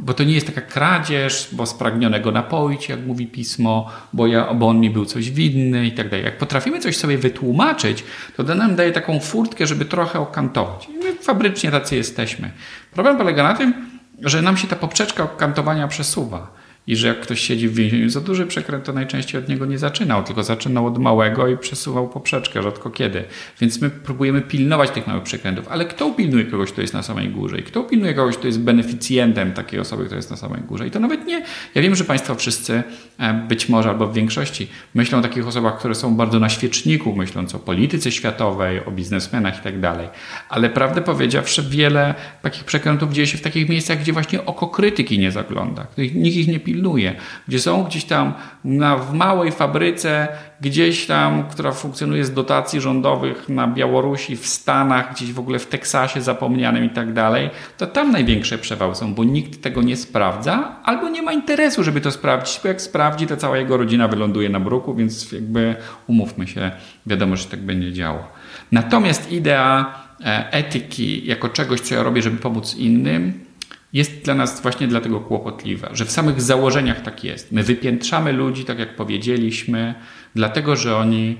bo to nie jest taka kradzież, bo spragnionego napoić, jak mówi pismo, bo, ja, bo on mi był coś winny i tak dalej. Jak potrafimy coś sobie wytłumaczyć, to to nam daje taką furtkę, żeby trochę okantować. I my fabrycznie tacy jesteśmy. Problem polega na tym, że nam się ta poprzeczka okantowania przesuwa i że jak ktoś siedzi w więzieniu za duży przekręt, to najczęściej od niego nie zaczynał, tylko zaczynał od małego i przesuwał poprzeczkę, rzadko kiedy. Więc my próbujemy pilnować tych małych przekrętów, ale kto pilnuje kogoś, kto jest na samej górze i kto pilnuje kogoś, kto jest beneficjentem takiej osoby, która jest na samej górze. I to nawet nie, ja wiem, że Państwo wszyscy e, być może albo w większości myślą o takich osobach, które są bardzo na świeczniku, myśląc o polityce światowej, o biznesmenach i tak dalej. Ale prawdę powiedziawszy, wiele takich przekrętów dzieje się w takich miejscach, gdzie właśnie oko krytyki nie zagląda. Nikt ich nie pilnuje pilnuje, gdzie są gdzieś tam na, w małej fabryce, gdzieś tam, która funkcjonuje z dotacji rządowych na Białorusi, w Stanach, gdzieś w ogóle w Teksasie zapomnianym i tak dalej, to tam największe przewały są, bo nikt tego nie sprawdza albo nie ma interesu, żeby to sprawdzić, bo jak sprawdzi, to cała jego rodzina wyląduje na bruku, więc jakby umówmy się, wiadomo, że tak będzie działo. Natomiast idea e, etyki jako czegoś, co ja robię, żeby pomóc innym, jest dla nas właśnie dlatego kłopotliwa, że w samych założeniach tak jest. My wypiętrzamy ludzi, tak jak powiedzieliśmy, dlatego że oni,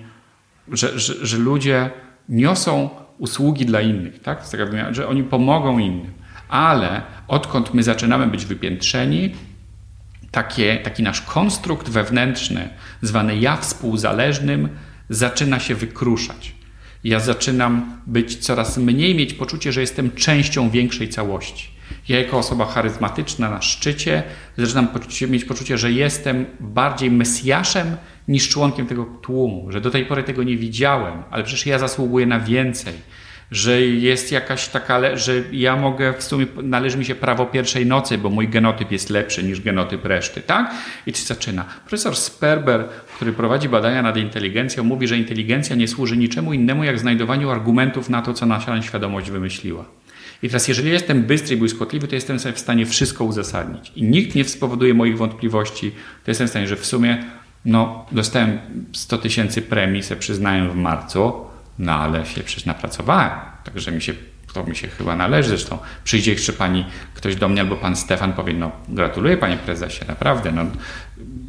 że, że, że ludzie niosą usługi dla innych, tak? że oni pomogą innym. Ale odkąd my zaczynamy być wypiętrzeni, takie, taki nasz konstrukt wewnętrzny, zwany ja współzależnym, zaczyna się wykruszać. Ja zaczynam być coraz mniej mieć poczucie, że jestem częścią większej całości. Ja jako osoba charyzmatyczna na szczycie zaczynam poczucie, mieć poczucie, że jestem bardziej mesjaszem niż członkiem tego tłumu, że do tej pory tego nie widziałem, ale przecież ja zasługuję na więcej, że jest jakaś taka, że ja mogę, w sumie należy mi się prawo pierwszej nocy, bo mój genotyp jest lepszy niż genotyp reszty, tak? I to zaczyna. Profesor Sperber, który prowadzi badania nad inteligencją, mówi, że inteligencja nie służy niczemu innemu, jak znajdowaniu argumentów na to, co nasza świadomość wymyśliła. I teraz, jeżeli jestem bystry i błyskotliwy, to jestem sobie w stanie wszystko uzasadnić. I nikt nie spowoduje moich wątpliwości, to jestem w stanie, że w sumie no, dostałem 100 tysięcy premii, se przyznałem w marcu, no ale się przecież napracowałem. Także mi się, to mi się chyba należy. Zresztą przyjdzie jeszcze pani, ktoś do mnie albo pan Stefan powie, no gratuluję panie prezesie, naprawdę, no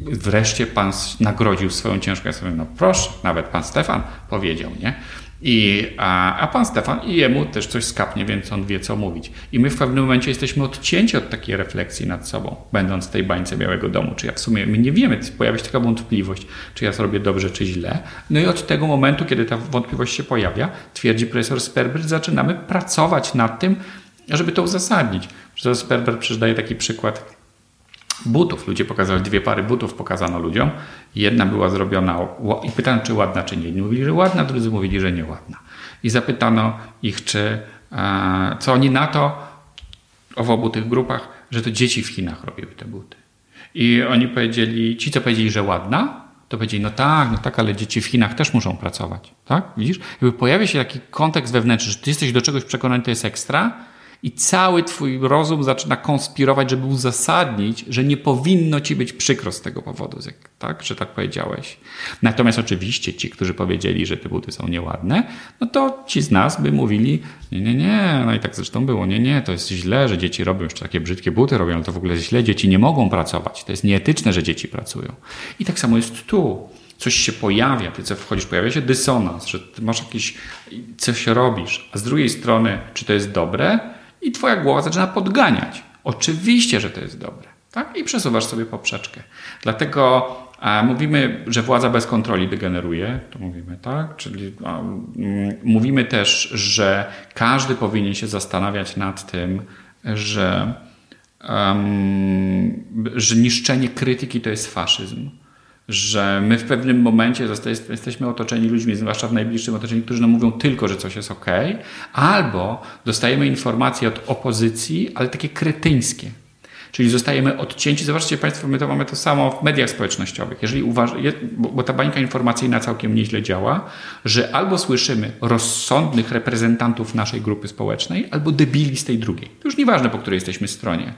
wreszcie pan nagrodził swoją ciężką. Sobie, no proszę, nawet pan Stefan powiedział, nie? I, a, a pan Stefan i jemu też coś skapnie, więc on wie, co mówić. I my w pewnym momencie jesteśmy odcięci od takiej refleksji nad sobą, będąc w tej bańce Białego Domu. Czy ja w sumie, my nie wiemy, pojawia się taka wątpliwość, czy ja zrobię dobrze, czy źle. No i od tego momentu, kiedy ta wątpliwość się pojawia, twierdzi profesor Sperber, zaczynamy pracować nad tym, żeby to uzasadnić. Profesor Sperber przydaje taki przykład butów. Ludzie pokazali dwie pary butów, pokazano ludziom. Jedna była zrobiona i pytano, czy ładna, czy nie. Jedni mówili, że ładna, drudzy mówili, że nieładna. I zapytano ich, czy, e, co oni na to, w obu tych grupach, że to dzieci w Chinach robiły te buty. I oni powiedzieli, ci co powiedzieli, że ładna, to powiedzieli, no tak, no tak, ale dzieci w Chinach też muszą pracować. Tak? Widzisz? Jakby pojawia się taki kontekst wewnętrzny, że ty jesteś do czegoś przekonany, to jest ekstra, i cały twój rozum zaczyna konspirować, żeby uzasadnić, że nie powinno ci być przykro z tego powodu, tak, że tak powiedziałeś. Natomiast oczywiście ci, którzy powiedzieli, że te buty są nieładne, no to ci z nas by mówili, nie, nie, nie, no i tak zresztą było, nie, nie, to jest źle, że dzieci robią jeszcze takie brzydkie buty, robią, to w ogóle źle, dzieci nie mogą pracować, to jest nieetyczne, że dzieci pracują. I tak samo jest tu coś się pojawia, ty co wchodzisz, pojawia się dysonans, że masz jakieś, coś robisz, a z drugiej strony, czy to jest dobre, i twoja głowa zaczyna podganiać. Oczywiście, że to jest dobre. Tak? I przesuwasz sobie poprzeczkę. Dlatego a mówimy, że władza bez kontroli degeneruje, to mówimy tak, czyli a, m, mówimy też, że każdy powinien się zastanawiać nad tym, że, um, że niszczenie krytyki to jest faszyzm że my w pewnym momencie jesteśmy otoczeni ludźmi, zwłaszcza w najbliższym otoczeniu, którzy nam mówią tylko, że coś jest ok, albo dostajemy informacje od opozycji, ale takie kretyńskie. Czyli zostajemy odcięci. Zobaczcie Państwo, my to mamy to samo w mediach społecznościowych. Jeżeli uważa, bo, ta bańka informacyjna całkiem nieźle działa, że albo słyszymy rozsądnych reprezentantów naszej grupy społecznej, albo debili z tej drugiej. To już nieważne, po której jesteśmy stronie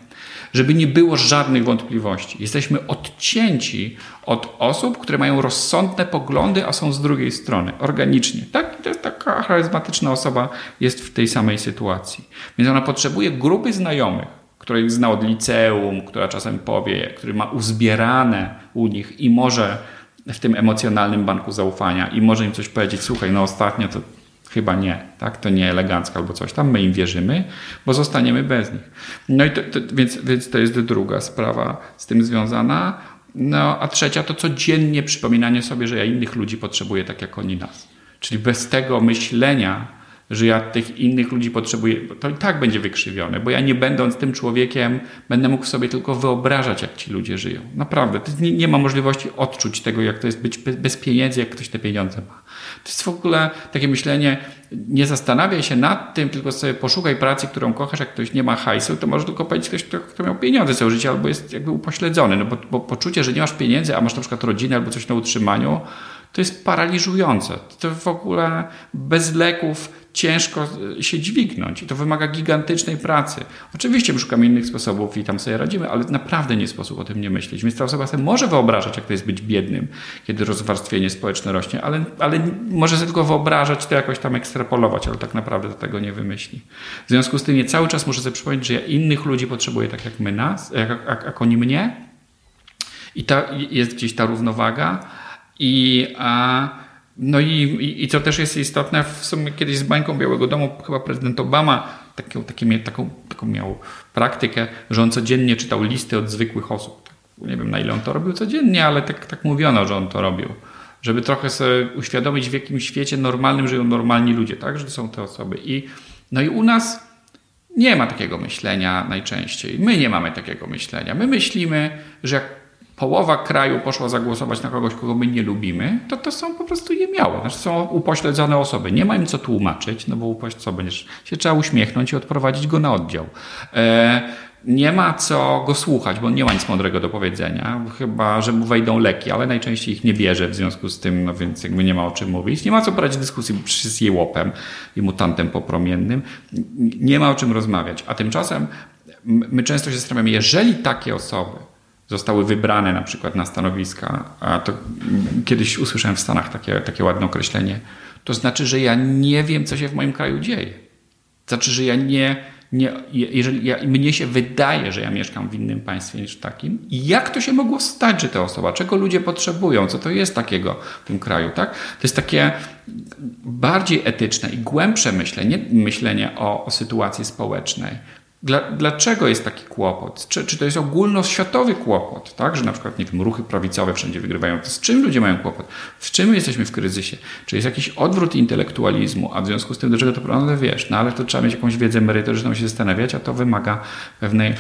żeby nie było żadnych wątpliwości. Jesteśmy odcięci od osób, które mają rozsądne poglądy, a są z drugiej strony, organicznie. Tak? To jest taka charyzmatyczna osoba jest w tej samej sytuacji. Więc ona potrzebuje grupy znajomych, której zna od liceum, która czasem powie, który ma uzbierane u nich i może w tym emocjonalnym banku zaufania i może im coś powiedzieć, słuchaj, no ostatnio to Chyba nie, tak? To nie elegancko albo coś tam. My im wierzymy, bo zostaniemy bez nich. No i to, to, więc, więc to jest druga sprawa z tym związana. No a trzecia to codziennie przypominanie sobie, że ja innych ludzi potrzebuję tak jak oni nas. Czyli bez tego myślenia, że ja tych innych ludzi potrzebuję, to i tak będzie wykrzywione, bo ja nie będąc tym człowiekiem, będę mógł sobie tylko wyobrażać, jak ci ludzie żyją. Naprawdę, nie, nie ma możliwości odczuć tego, jak to jest być bez pieniędzy, jak ktoś te pieniądze ma. To jest w ogóle takie myślenie, nie zastanawiaj się nad tym, tylko sobie poszukaj pracy, którą kochasz. Jak ktoś nie ma hajsu, to może tylko powiedzieć ktoś, kto, kto miał pieniądze całe życie albo jest jakby upośledzony. No bo, bo poczucie, że nie masz pieniędzy, a masz na przykład rodzinę albo coś na utrzymaniu, to jest paraliżujące. To w ogóle bez leków ciężko się dźwignąć i to wymaga gigantycznej pracy. Oczywiście my szukamy innych sposobów i tam sobie radzimy, ale naprawdę nie sposób o tym nie myśleć. Więc ta osoba sobie może wyobrażać, jak to jest być biednym, kiedy rozwarstwienie społeczne rośnie, ale, ale może sobie tylko wyobrażać to jakoś tam ekstrapolować, ale tak naprawdę do tego nie wymyśli. W związku z tym ja cały czas muszę sobie przypomnieć, że ja innych ludzi potrzebuję tak jak my nas, jak, jak, jak oni mnie i ta, jest gdzieś ta równowaga i a, no i, i, i co też jest istotne, w sumie kiedyś z bańką Białego Domu chyba prezydent Obama taką, takie, taką, taką miał praktykę, że on codziennie czytał listy od zwykłych osób. Nie wiem na ile on to robił codziennie, ale tak, tak mówiono, że on to robił. Żeby trochę sobie uświadomić, w jakim świecie normalnym żyją normalni ludzie, tak? Że to są te osoby. I, no i u nas nie ma takiego myślenia najczęściej. My nie mamy takiego myślenia. My myślimy, że jak połowa kraju poszła zagłosować na kogoś, kogo my nie lubimy, to to są po prostu niemiałe. Znaczy są upośledzone osoby. Nie ma im co tłumaczyć, no bo upośledzone co będziesz się trzeba uśmiechnąć i odprowadzić go na oddział. E, nie ma co go słuchać, bo nie ma nic mądrego do powiedzenia, chyba, że mu wejdą leki, ale najczęściej ich nie bierze w związku z tym, no więc jakby nie ma o czym mówić. Nie ma co prowadzić dyskusji, z jełopem i mutantem popromiennym. Nie ma o czym rozmawiać. A tymczasem my często się zastanawiamy, jeżeli takie osoby zostały wybrane na przykład na stanowiska, a to kiedyś usłyszałem w Stanach takie, takie ładne określenie, to znaczy, że ja nie wiem, co się w moim kraju dzieje. Znaczy, że ja nie, nie jeżeli ja, mnie się wydaje, że ja mieszkam w innym państwie niż takim, i jak to się mogło stać, że ta osoba, czego ludzie potrzebują, co to jest takiego w tym kraju, tak? To jest takie bardziej etyczne i głębsze myślenie, myślenie o, o sytuacji społecznej dla, dlaczego jest taki kłopot? Czy, czy to jest ogólnoświatowy kłopot, tak? że na przykład nie wiem, ruchy prawicowe wszędzie wygrywają? Z czym ludzie mają kłopot? Z czym jesteśmy w kryzysie? Czy jest jakiś odwrót intelektualizmu, a w związku z tym do czego to prowadzi? No wiesz, no ale to trzeba mieć jakąś wiedzę merytoryczną się zastanawiać, a to wymaga pewnej,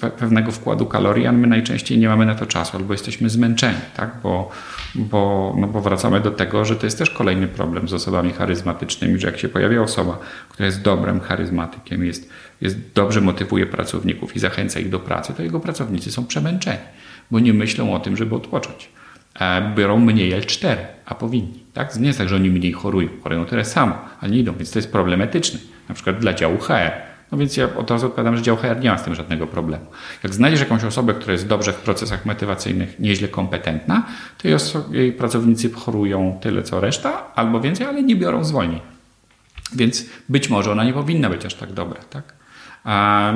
pe, pewnego wkładu kalorii, a my najczęściej nie mamy na to czasu, albo jesteśmy zmęczeni, tak? bo, bo, no bo wracamy do tego, że to jest też kolejny problem z osobami charyzmatycznymi, że jak się pojawia osoba, która jest dobrym charyzmatykiem, jest jest, dobrze motywuje pracowników i zachęca ich do pracy, to jego pracownicy są przemęczeni, bo nie myślą o tym, żeby odpocząć. Biorą mniej L4, a powinni. Tak? Nie jest tak, że oni mniej chorują, chorują tyle samo, ale nie idą, więc to jest problem etyczny, na przykład dla działu HR. No więc ja od razu odpowiadam, że dział HR nie ma z tym żadnego problemu. Jak znajdziesz jakąś osobę, która jest dobrze w procesach motywacyjnych, nieźle kompetentna, to jej, jej pracownicy chorują tyle co reszta, albo więcej, ale nie biorą zwolnień. Więc być może ona nie powinna być aż tak dobra. Tak?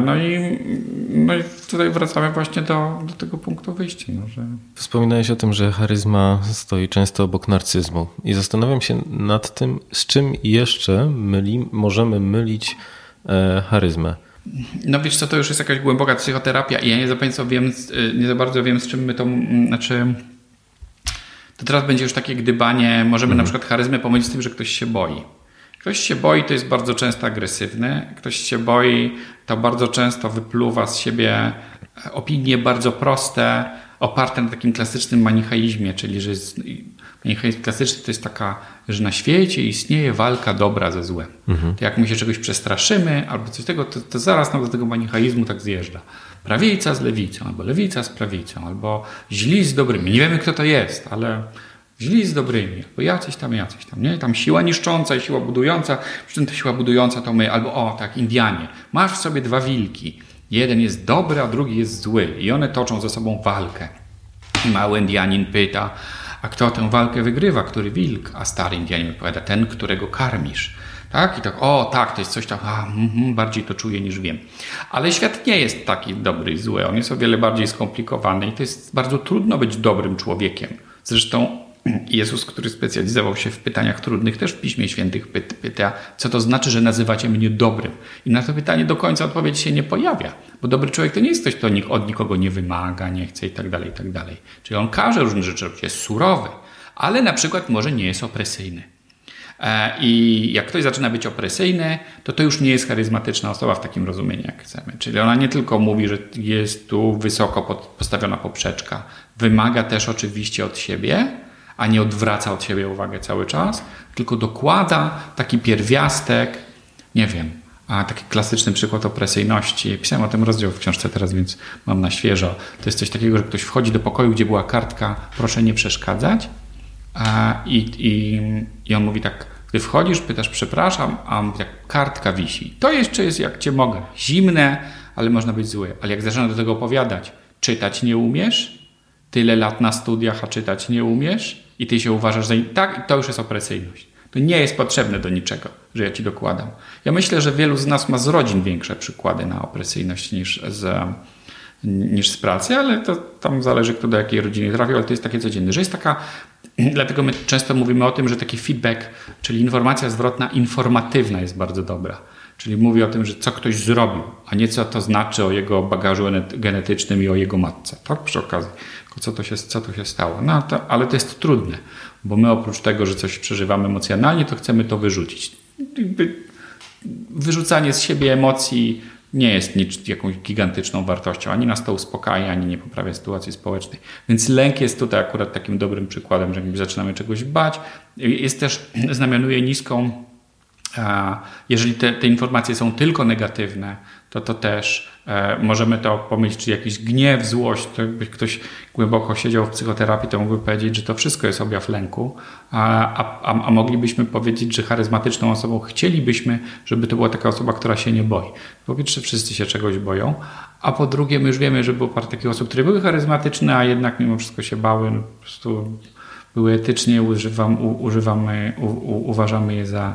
No i, no i tutaj wracamy właśnie do, do tego punktu wyjścia. No, że... Wspominałeś o tym, że charyzma stoi często obok narcyzmu i zastanawiam się nad tym, z czym jeszcze myli, możemy mylić e, charyzmę. No wiesz co, to już jest jakaś głęboka psychoterapia i ja nie za, bardzo wiem, nie za bardzo wiem, z czym my to, znaczy to teraz będzie już takie gdybanie, możemy mhm. na przykład charyzmę pomylić z tym, że ktoś się boi. Ktoś się boi, to jest bardzo często agresywny. Ktoś się boi, to bardzo często wypluwa z siebie opinie bardzo proste, oparte na takim klasycznym manichaizmie, czyli że jest, manichaizm klasyczny to jest taka, że na świecie istnieje walka dobra ze złem. Mhm. To jak my się czegoś przestraszymy albo coś tego, to, to zaraz nam do tego manichaizmu tak zjeżdża. Prawica z lewicą, albo lewica z prawicą, albo źli z dobrymi. Nie wiemy, kto to jest, ale Źli z dobrymi, bo jacyś tam, jacyś tam, nie? Tam siła niszcząca i siła budująca, przy czym ta siła budująca to my, albo o, tak, Indianie. Masz w sobie dwa wilki. Jeden jest dobry, a drugi jest zły. I one toczą ze sobą walkę. I mały Indianin pyta, a kto tę walkę wygrywa? Który wilk? A stary Indianin odpowiada, ten, którego karmisz. Tak? I tak, o tak, to jest coś tam, a, mm, bardziej to czuję niż wiem. Ale świat nie jest taki dobry i zły. On jest o wiele bardziej skomplikowany i to jest bardzo trudno być dobrym człowiekiem. Zresztą Jezus, który specjalizował się w pytaniach trudnych, też w Piśmie Świętych pyta, co to znaczy, że nazywacie mnie dobrym. I na to pytanie do końca odpowiedź się nie pojawia, bo dobry człowiek to nie jest ktoś, kto od nikogo nie wymaga, nie chce i tak dalej, i tak dalej. Czyli on każe różne rzeczy robić, jest surowy, ale na przykład może nie jest opresyjny. E, I jak ktoś zaczyna być opresyjny, to to już nie jest charyzmatyczna osoba w takim rozumieniu, jak chcemy. Czyli ona nie tylko mówi, że jest tu wysoko postawiona poprzeczka, wymaga też oczywiście od siebie, a nie odwraca od siebie uwagę cały czas, tylko dokłada taki pierwiastek, nie wiem, a taki klasyczny przykład opresyjności. Pisałem o tym rozdział w książce teraz, więc mam na świeżo. To jest coś takiego, że ktoś wchodzi do pokoju, gdzie była kartka proszę nie przeszkadzać i, i, i on mówi tak, gdy wchodzisz, pytasz przepraszam, a on mówi tak, kartka wisi. To jeszcze jest jak cię mogę. Zimne, ale można być zły. Ale jak zaczyna do tego opowiadać, czytać nie umiesz, tyle lat na studiach, a czytać nie umiesz, i ty się uważasz za... Tak, to już jest opresyjność. To nie jest potrzebne do niczego, że ja ci dokładam. Ja myślę, że wielu z nas ma z rodzin większe przykłady na opresyjność niż z, niż z pracy, ale to tam zależy, kto do jakiej rodziny trafił, ale to jest takie codzienne, że jest taka, dlatego my często mówimy o tym, że taki feedback, czyli informacja zwrotna informatywna jest bardzo dobra. Czyli mówi o tym, że co ktoś zrobił, a nie co to znaczy o jego bagażu genetycznym i o jego matce. Tak przy okazji co to się, co to się stało. No, to, ale to jest trudne, bo my oprócz tego, że coś przeżywamy emocjonalnie, to chcemy to wyrzucić. Wyrzucanie z siebie emocji nie jest nic, jakąś gigantyczną wartością. Ani nas to uspokaja, ani nie poprawia sytuacji społecznej. Więc lęk jest tutaj akurat takim dobrym przykładem, że zaczynamy czegoś bać. Jest też, znamionuje niską, jeżeli te, te informacje są tylko negatywne, to to też możemy to pomyśleć, czy jakiś gniew, złość, to jakby ktoś głęboko siedział w psychoterapii, to mógłby powiedzieć, że to wszystko jest objaw lęku, a, a, a moglibyśmy powiedzieć, że charyzmatyczną osobą chcielibyśmy, żeby to była taka osoba, która się nie boi. Po pierwsze, wszyscy się czegoś boją, a po drugie, my już wiemy, że było parę takich osób, które były charyzmatyczne, a jednak mimo wszystko się bały, po prostu były etycznie, używam, u, używamy, u, u, uważamy je za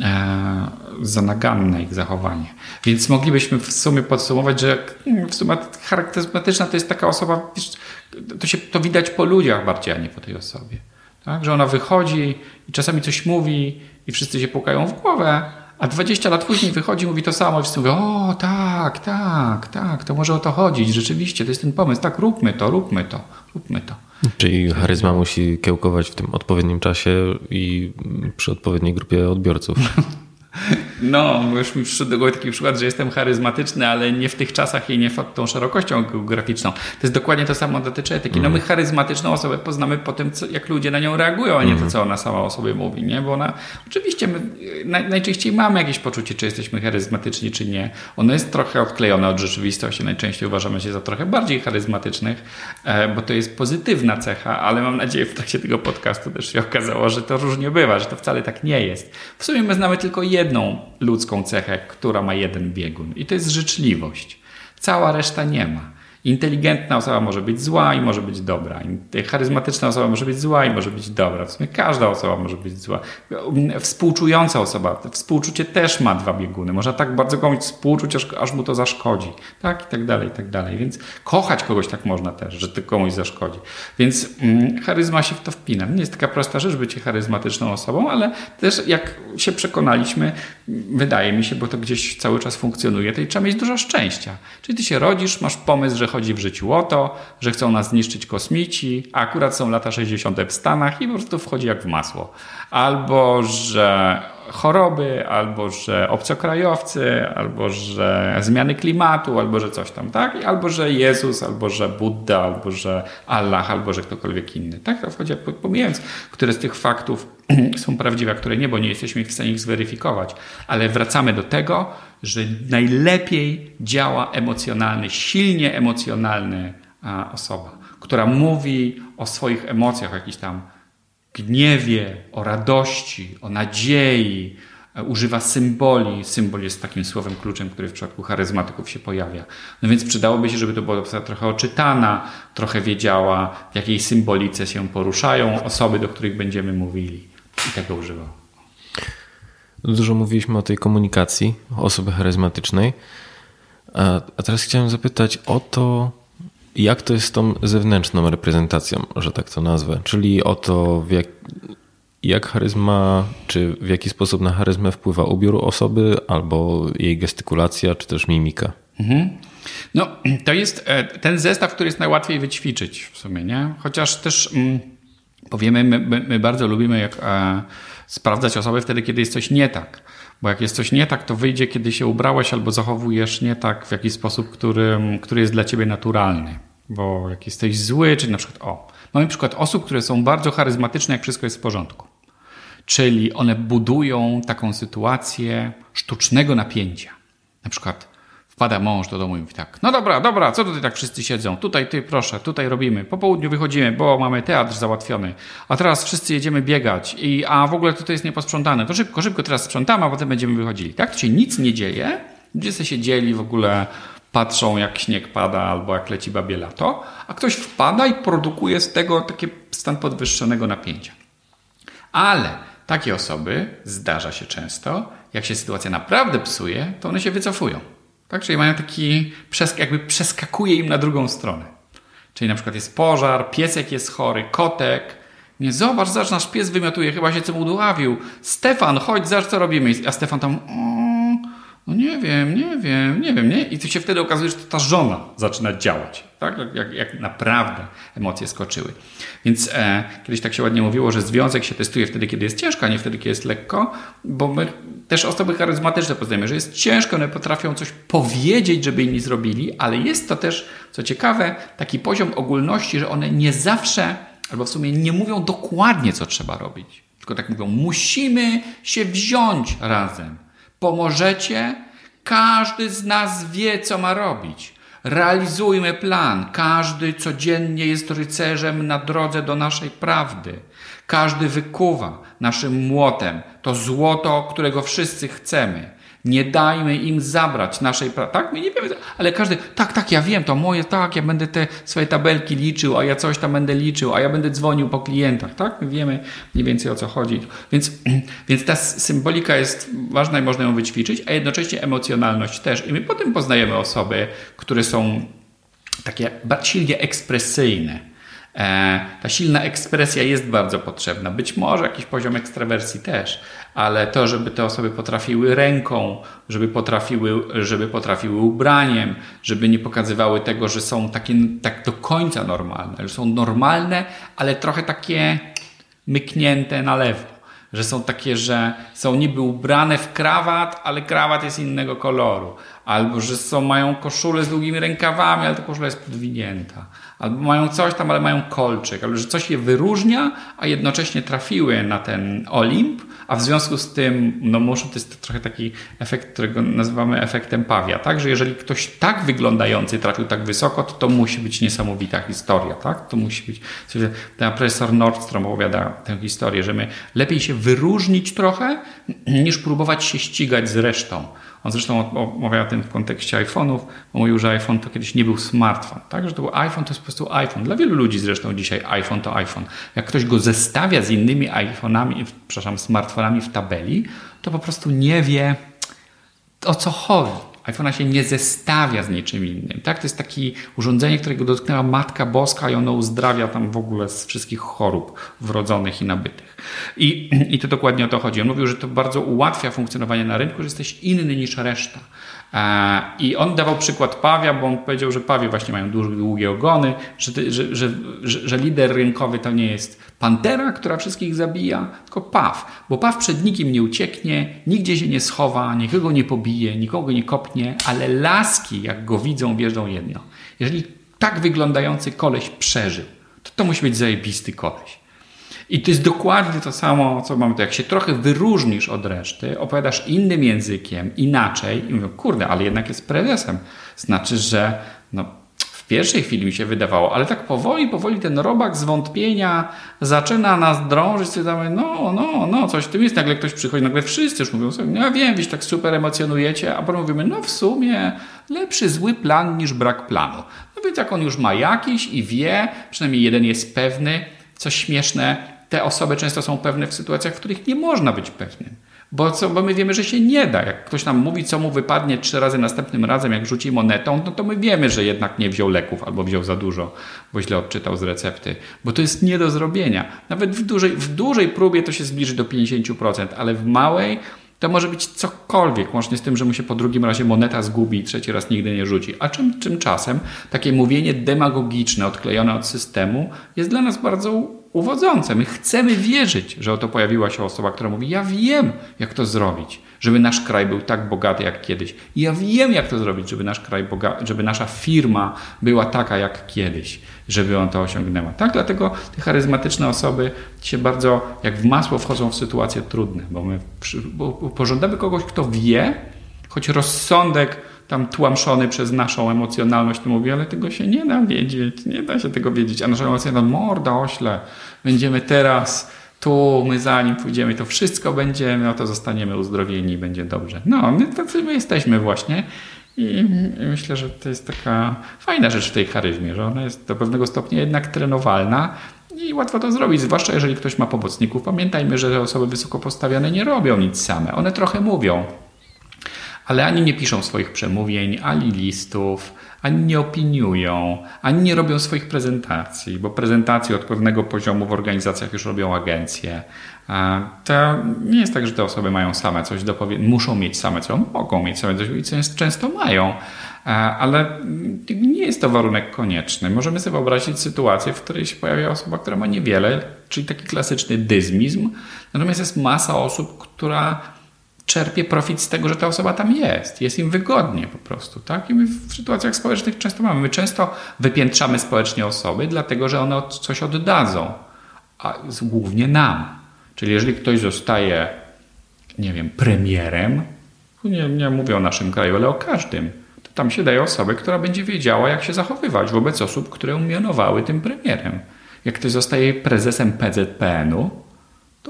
E, za ich zachowanie. Więc moglibyśmy w sumie podsumować, że w sumie charakterystyczna to jest taka osoba, to, się, to widać po ludziach bardziej, a nie po tej osobie. Tak? Że ona wychodzi i czasami coś mówi i wszyscy się pukają w głowę, a 20 lat później wychodzi, mówi to samo i wszyscy mówią, o tak, tak, tak, to może o to chodzić, rzeczywiście, to jest ten pomysł, tak, róbmy to, róbmy to, róbmy to. Czyli charyzma musi kiełkować w tym odpowiednim czasie i przy odpowiedniej grupie odbiorców. No, już mi przyszedł do głowy taki przykład, że jestem charyzmatyczny, ale nie w tych czasach i nie tą szerokością geograficzną. To jest dokładnie to samo dotyczy etyki. No my mhm. charyzmatyczną osobę poznamy po tym, co, jak ludzie na nią reagują, a nie to, mhm. co ona sama o sobie mówi, nie? Bo ona, oczywiście my naj, najczęściej mamy jakieś poczucie, czy jesteśmy charyzmatyczni, czy nie. Ono jest trochę odklejone od rzeczywistości. Najczęściej uważamy się za trochę bardziej charyzmatycznych, e, bo to jest pozytywna cecha, ale mam nadzieję w trakcie tego podcastu też się okazało, że to różnie bywa, że to wcale tak nie jest. W sumie my znamy tylko jedną ludzką cechę, która ma jeden biegun i to jest życzliwość. Cała reszta nie ma. Inteligentna osoba może być zła i może być dobra. Charyzmatyczna osoba może być zła i może być dobra. W sumie każda osoba może być zła. Współczująca osoba, współczucie też ma dwa bieguny. Można tak bardzo komuś współczuć, aż, aż mu to zaszkodzi. Tak, i tak dalej, i tak dalej. Więc kochać kogoś tak można też, że to komuś zaszkodzi. Więc mm, charyzma się w to wpina. Nie jest taka prosta rzecz bycie charyzmatyczną osobą, ale też jak się przekonaliśmy, wydaje mi się, bo to gdzieś cały czas funkcjonuje, to trzeba mieć dużo szczęścia. Czyli ty się rodzisz, masz pomysł, że chodzi w życiu o to, że chcą nas zniszczyć kosmici, a akurat są lata 60. w Stanach i po prostu wchodzi jak w masło. Albo, że choroby, albo że obcokrajowcy, albo że zmiany klimatu, albo że coś tam, tak? Albo że Jezus, albo że Buddha, albo że Allah, albo że ktokolwiek inny. Tak to wchodzi, pomijając, które z tych faktów są prawdziwe, a które nie, bo nie jesteśmy w stanie ich zweryfikować. Ale wracamy do tego, że najlepiej działa emocjonalny, silnie emocjonalny osoba, która mówi o swoich emocjach, jakiś tam gniewie, o radości, o nadziei, e, używa symboli. Symbol jest takim słowem kluczem, który w przypadku charyzmatyków się pojawia. No więc przydałoby się, żeby to była osoba trochę oczytana, trochę wiedziała, w jakiej symbolice się poruszają osoby, do których będziemy mówili. I tego używał. Dużo mówiliśmy o tej komunikacji osoby charyzmatycznej. A, a teraz chciałem zapytać o to, jak to jest z tą zewnętrzną reprezentacją, że tak to nazwę? Czyli o to, jak, jak charyzma, czy w jaki sposób na charyzmę wpływa ubiór osoby, albo jej gestykulacja, czy też mimika? Mhm. No, to jest e, ten zestaw, który jest najłatwiej wyćwiczyć w sumie, nie? Chociaż też mm, powiemy, my, my, bardzo lubimy jak e, sprawdzać osoby wtedy, kiedy jest coś nie tak. Bo jak jest coś nie tak, to wyjdzie, kiedy się ubrałeś albo zachowujesz nie tak w jakiś sposób, który, który jest dla ciebie naturalny. Bo jak jesteś zły, czyli na przykład, o, mamy przykład osób, które są bardzo charyzmatyczne, jak wszystko jest w porządku. Czyli one budują taką sytuację sztucznego napięcia. Na przykład wpada mąż do domu i mówi tak, no dobra, dobra, co tutaj tak wszyscy siedzą? Tutaj ty proszę, tutaj robimy. Po południu wychodzimy, bo mamy teatr załatwiony. A teraz wszyscy jedziemy biegać. I, a w ogóle tutaj jest nieposprzątane. To szybko, szybko teraz sprzątamy, a potem będziemy wychodzili. Tak? Czyli nic nie dzieje. Ludzie się dzieli w ogóle patrzą jak śnieg pada albo jak leci babie lato, a ktoś wpada i produkuje z tego taki stan podwyższonego napięcia. Ale takie osoby, zdarza się często, jak się sytuacja naprawdę psuje, to one się wycofują. Tak? Czyli mają taki, jakby przeskakuje im na drugą stronę. Czyli na przykład jest pożar, piesek jest chory, kotek. Nie, zobacz, zobacz, nasz pies wymiotuje, chyba się czym udławił. Stefan, chodź, zobacz, co robimy. A Stefan tam, no nie wiem, nie wiem, nie wiem, nie? I to się wtedy okazuje, że to ta żona zaczyna działać, tak? Jak, jak naprawdę emocje skoczyły. Więc e, kiedyś tak się ładnie mówiło, że związek się testuje wtedy, kiedy jest ciężko, a nie wtedy, kiedy jest lekko, bo my też osoby charyzmatyczne poznajemy, że jest ciężko, one potrafią coś powiedzieć, żeby inni zrobili, ale jest to też, co ciekawe, taki poziom ogólności, że one nie zawsze, albo w sumie nie mówią dokładnie, co trzeba robić. Tylko tak mówią, musimy się wziąć razem pomożecie, każdy z nas wie, co ma robić. Realizujmy plan. Każdy codziennie jest rycerzem na drodze do naszej prawdy. Każdy wykuwa naszym młotem to złoto, którego wszyscy chcemy. Nie dajmy im zabrać naszej pracy. Tak? My nie wiemy, ale każdy, tak, tak, ja wiem, to moje, tak, ja będę te swoje tabelki liczył, a ja coś tam będę liczył, a ja będę dzwonił po klientach. Tak? My wiemy mniej więcej o co chodzi. Więc, więc ta symbolika jest ważna i można ją wyćwiczyć, a jednocześnie emocjonalność też. I my potem poznajemy osoby, które są takie silnie ekspresyjne ta silna ekspresja jest bardzo potrzebna. Być może jakiś poziom ekstrawersji też, ale to, żeby te osoby potrafiły ręką, żeby potrafiły, żeby potrafiły ubraniem, żeby nie pokazywały tego, że są takie tak do końca normalne, że są normalne, ale trochę takie myknięte na lewo że są takie, że są niby ubrane w krawat, ale krawat jest innego koloru. Albo że są, mają koszulę z długimi rękawami, ale ta koszula jest podwinięta. Albo mają coś tam, ale mają kolczyk. Albo że coś je wyróżnia, a jednocześnie trafiły na ten Olimp, a w związku z tym, no muszą, to jest trochę taki efekt, którego nazywamy efektem pawia, tak? Że jeżeli ktoś tak wyglądający trafił tak wysoko, to to musi być niesamowita historia, tak? To musi być, ten profesor Nordstrom opowiada tę historię, że my lepiej się wyróżnić trochę, niż próbować się ścigać z resztą. On zresztą omawiał tym w kontekście iPhone'ów, mówił, że iPhone to kiedyś nie był smartfon, tak? Że to był iPhone, to jest po prostu iPhone. Dla wielu ludzi zresztą dzisiaj iPhone to iPhone. Jak ktoś go zestawia z innymi iPhone'ami, przepraszam, smartfonami w tabeli, to po prostu nie wie o co chodzi iPhone'a się nie zestawia z niczym innym. Tak? To jest takie urządzenie, którego dotknęła Matka Boska i ono uzdrawia tam w ogóle z wszystkich chorób wrodzonych i nabytych. I, I to dokładnie o to chodzi. On mówił, że to bardzo ułatwia funkcjonowanie na rynku, że jesteś inny niż reszta. E, I on dawał przykład pawia, bo on powiedział, że pawie właśnie mają długie ogony, że, że, że, że, lider rynkowy to nie jest pantera, która wszystkich zabija, tylko paw. Bo paw przed nikim nie ucieknie, nigdzie się nie schowa, nikogo nie pobije, nikogo nie kopnie, ale laski, jak go widzą, wierzą jedno. Jeżeli tak wyglądający koleś przeżył, to to musi być zajebisty koleś. I to jest dokładnie to samo, co mamy tu. Jak się trochę wyróżnisz od reszty, opowiadasz innym językiem, inaczej i mówią, kurde, ale jednak jest prezesem. Znaczy, że no, pierwszej chwili mi się wydawało, ale tak powoli, powoli ten robak zwątpienia zaczyna nas drążyć, sobie no, no, no, coś w tym jest. Nagle ktoś przychodzi, nagle wszyscy już mówią sobie, no ja wiem, wy tak super emocjonujecie, a potem mówimy, no w sumie lepszy zły plan niż brak planu. No więc jak on już ma jakiś i wie, przynajmniej jeden jest pewny, coś śmieszne, te osoby często są pewne w sytuacjach, w których nie można być pewnym. Bo, co, bo my wiemy, że się nie da. Jak ktoś nam mówi, co mu wypadnie trzy razy następnym razem, jak rzuci monetą, no to my wiemy, że jednak nie wziął leków albo wziął za dużo, bo źle odczytał z recepty. Bo to jest nie do zrobienia. Nawet w dużej, w dużej próbie to się zbliży do 50%, ale w małej to może być cokolwiek, łącznie z tym, że mu się po drugim razie moneta zgubi i trzeci raz nigdy nie rzuci. A czym, tymczasem takie mówienie demagogiczne, odklejone od systemu jest dla nas bardzo uwodzące. My chcemy wierzyć, że oto pojawiła się osoba, która mówi: Ja wiem, jak to zrobić, żeby nasz kraj był tak bogaty jak kiedyś. Ja wiem, jak to zrobić, żeby nasz kraj, boga- żeby nasza firma była taka jak kiedyś, żeby on to osiągnęła. Tak, dlatego te charyzmatyczne osoby się bardzo, jak w masło, wchodzą w sytuacje trudne, bo my bo pożądamy kogoś, kto wie, choć rozsądek tam tłamszony przez naszą emocjonalność, to mówi, ale tego się nie da wiedzieć, nie da się tego wiedzieć. A nasza emocjonalność, morda, ośle, będziemy teraz tu, my zanim pójdziemy, to wszystko będziemy, oto zostaniemy uzdrowieni i będzie dobrze. No, my tacy my jesteśmy właśnie. I myślę, że to jest taka fajna rzecz w tej charyzmie, że ona jest do pewnego stopnia jednak trenowalna i łatwo to zrobić, zwłaszcza jeżeli ktoś ma pomocników. Pamiętajmy, że osoby wysoko postawione nie robią nic same. One trochę mówią, ale ani nie piszą swoich przemówień, ani listów, ani nie opiniują, ani nie robią swoich prezentacji, bo prezentacje od pewnego poziomu w organizacjach już robią agencje. To nie jest tak, że te osoby mają same coś do powiedzenia, muszą mieć same coś, mogą mieć same coś i często mają, ale nie jest to warunek konieczny. Możemy sobie wyobrazić sytuację, w której się pojawia osoba, która ma niewiele, czyli taki klasyczny dyzmizm, natomiast jest masa osób, która czerpie profit z tego, że ta osoba tam jest. Jest im wygodnie po prostu. Tak? I my w sytuacjach społecznych często mamy. My często wypiętrzamy społecznie osoby, dlatego że one coś oddadzą, a głównie nam. Czyli jeżeli ktoś zostaje, nie wiem, premierem, nie, nie mówię o naszym kraju, ale o każdym, to tam się daje osobę, która będzie wiedziała, jak się zachowywać wobec osób, które umianowały tym premierem. Jak ktoś zostaje prezesem PZPN-u,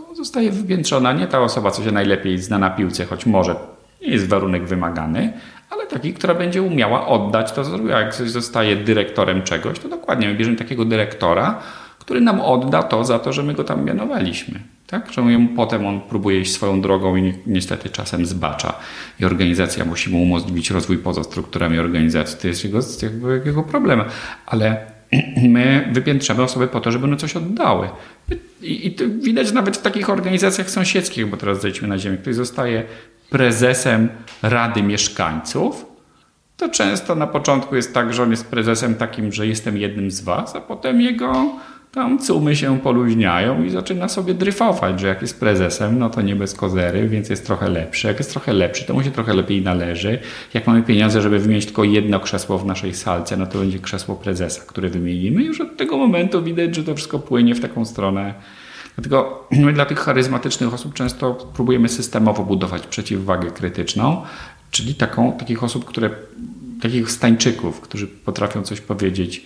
to zostaje wypiętrzona nie ta osoba, co się najlepiej zna na piłce, choć może jest warunek wymagany, ale taki, która będzie umiała oddać to, co Jak ktoś zostaje dyrektorem czegoś, to dokładnie my bierzemy takiego dyrektora, który nam odda to za to, że my go tam mianowaliśmy. Tak? Że potem on próbuje iść swoją drogą i niestety czasem zbacza. I organizacja musi mu umożliwić rozwój poza strukturami organizacji. To jest jego, jego problem. Ale my wypiętrzamy osoby po to, żeby one coś oddały. I, I, to widać nawet w takich organizacjach sąsiedzkich, bo teraz zejdźmy na ziemię. Ktoś zostaje prezesem Rady Mieszkańców, to często na początku jest tak, że on jest prezesem takim, że jestem jednym z was, a potem jego tam cumy się poluźniają i zaczyna sobie dryfować, że jak jest prezesem, no to nie bez kozery, więc jest trochę lepszy. Jak jest trochę lepszy, to mu się trochę lepiej należy. Jak mamy pieniądze, żeby wymienić tylko jedno krzesło w naszej salce, no to będzie krzesło prezesa, które wymienimy. Już od tego momentu widać, że to wszystko płynie w taką stronę. Dlatego my dla tych charyzmatycznych osób często próbujemy systemowo budować przeciwwagę krytyczną, czyli taką, takich osób, które, takich stańczyków, którzy potrafią coś powiedzieć,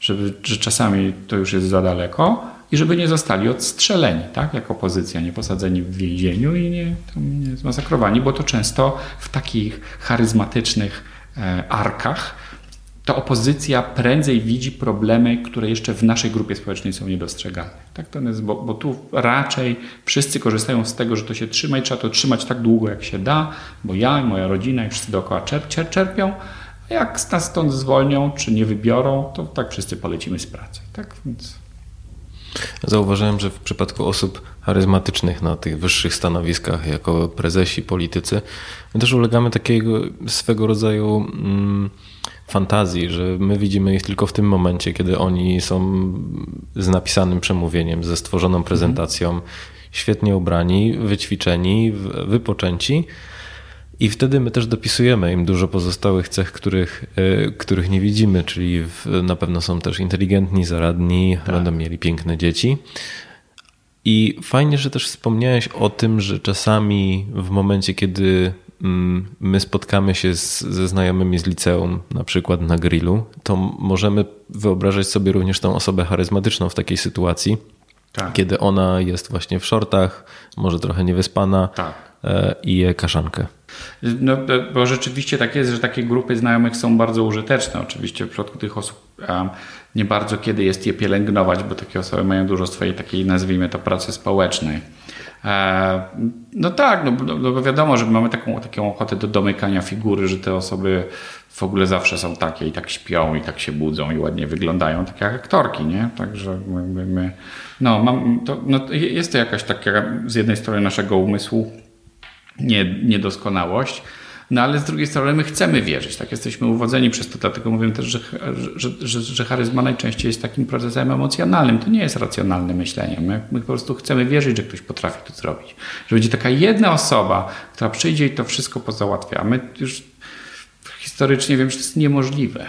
żeby, że czasami to już jest za daleko i żeby nie zostali odstrzeleni, tak, jak opozycja, nie posadzeni w więzieniu i nie, nie zmasakrowani, bo to często w takich charyzmatycznych e, arkach ta opozycja prędzej widzi problemy, które jeszcze w naszej grupie społecznej są niedostrzegalne. Tak to jest, bo, bo, tu raczej wszyscy korzystają z tego, że to się trzyma i trzeba to trzymać tak długo, jak się da, bo ja i moja rodzina i wszyscy dookoła czerp, czerp, czerpią, jak nas stąd zwolnią, czy nie wybiorą, to tak wszyscy polecimy z pracy. Tak więc... Zauważyłem, że w przypadku osób charyzmatycznych na tych wyższych stanowiskach, jako prezesi, politycy, my też ulegamy takiego swego rodzaju mm, fantazji, że my widzimy ich tylko w tym momencie, kiedy oni są z napisanym przemówieniem, ze stworzoną prezentacją, mhm. świetnie ubrani, wyćwiczeni, wypoczęci i wtedy my też dopisujemy im dużo pozostałych cech, których, e, których nie widzimy, czyli na pewno są też inteligentni, zaradni, tak. będą mieli piękne dzieci. I fajnie, że też wspomniałeś o tym, że czasami w momencie, kiedy my spotkamy się z, ze znajomymi z liceum, na przykład na grillu, to możemy wyobrażać sobie również tą osobę charyzmatyczną w takiej sytuacji, tak. kiedy ona jest właśnie w shortach, może trochę niewyspana tak. E, i je kaszankę. No, bo rzeczywiście tak jest, że takie grupy znajomych są bardzo użyteczne. Oczywiście w przypadku tych osób nie bardzo kiedy jest je pielęgnować, bo takie osoby mają dużo swojej takiej, nazwijmy to, pracy społecznej. E, no tak, no, no, no wiadomo, że mamy taką, taką ochotę do domykania figury, że te osoby w ogóle zawsze są takie i tak śpią i tak się budzą i ładnie wyglądają, tak jak aktorki, nie? Także my, no, mam, to, no, jest to jakaś taka z jednej strony naszego umysłu nie, niedoskonałość. No ale z drugiej strony my chcemy wierzyć, tak jesteśmy uwodzeni przez to, dlatego mówię też, że, że, że, że charyzma najczęściej jest takim procesem emocjonalnym. To nie jest racjonalne myślenie. My, my po prostu chcemy wierzyć, że ktoś potrafi to zrobić. Że będzie taka jedna osoba, która przyjdzie i to wszystko pozałatwia. A my już historycznie wiem, że to jest niemożliwe.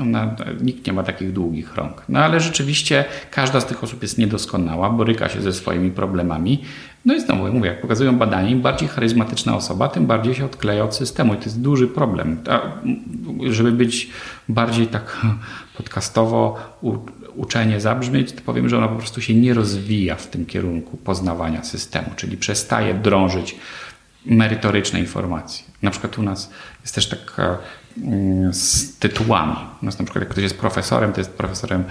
Ona, nikt nie ma takich długich rąk. No ale rzeczywiście każda z tych osób jest niedoskonała, boryka się ze swoimi problemami. No i znowu mówię, jak pokazują badania, im bardziej charyzmatyczna osoba, tym bardziej się odkleja od systemu i to jest duży problem. A, żeby być bardziej tak podcastowo uczenie zabrzmieć, to powiem, że ona po prostu się nie rozwija w tym kierunku poznawania systemu, czyli przestaje drążyć merytoryczne informacje. Na przykład u nas jest też taka mm, z tytułami. U nas na przykład jak ktoś jest profesorem, to jest profesorem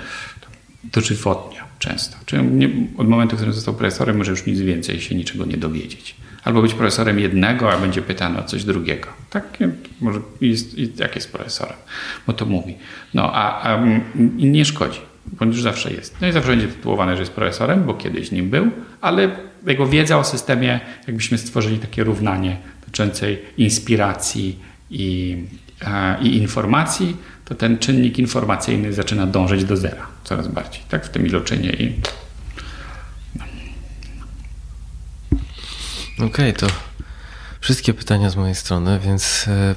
dożywotnia często. Czyli nie, od momentu, w którym został profesorem, może już nic więcej się niczego nie dowiedzieć. Albo być profesorem jednego, a będzie pytany o coś drugiego. Tak, może jest, jak jest profesorem, bo to mówi. No, a, a nie szkodzi, bo już zawsze jest. No i zawsze będzie tytułowany, że jest profesorem, bo kiedyś nim był, ale jego wiedza o systemie, jakbyśmy stworzyli takie równanie dotyczącej inspiracji i, i informacji, to ten czynnik informacyjny zaczyna dążyć do zera coraz bardziej, tak w tym iloczynie i Okej, okay, to wszystkie pytania z mojej strony, więc e,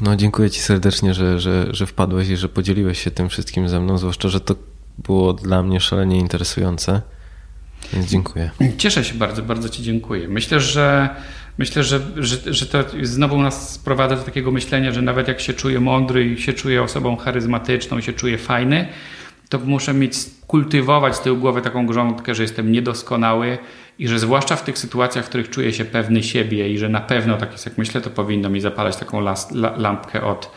no, dziękuję Ci serdecznie, że, że, że wpadłeś i że podzieliłeś się tym wszystkim ze mną, zwłaszcza, że to było dla mnie szalenie interesujące. Więc dziękuję. Cieszę się bardzo, bardzo Ci dziękuję. Myślę, że myślę, że, że, że to znowu nas sprowadza do takiego myślenia, że nawet jak się czuję mądry i się czuję osobą charyzmatyczną się czuję fajny, to muszę mieć, kultywować z tyłu głowy taką grządkę, że jestem niedoskonały i że zwłaszcza w tych sytuacjach, w których czuję się pewny siebie i że na pewno, tak jest jak myślę, to powinno mi zapalać taką las, lampkę od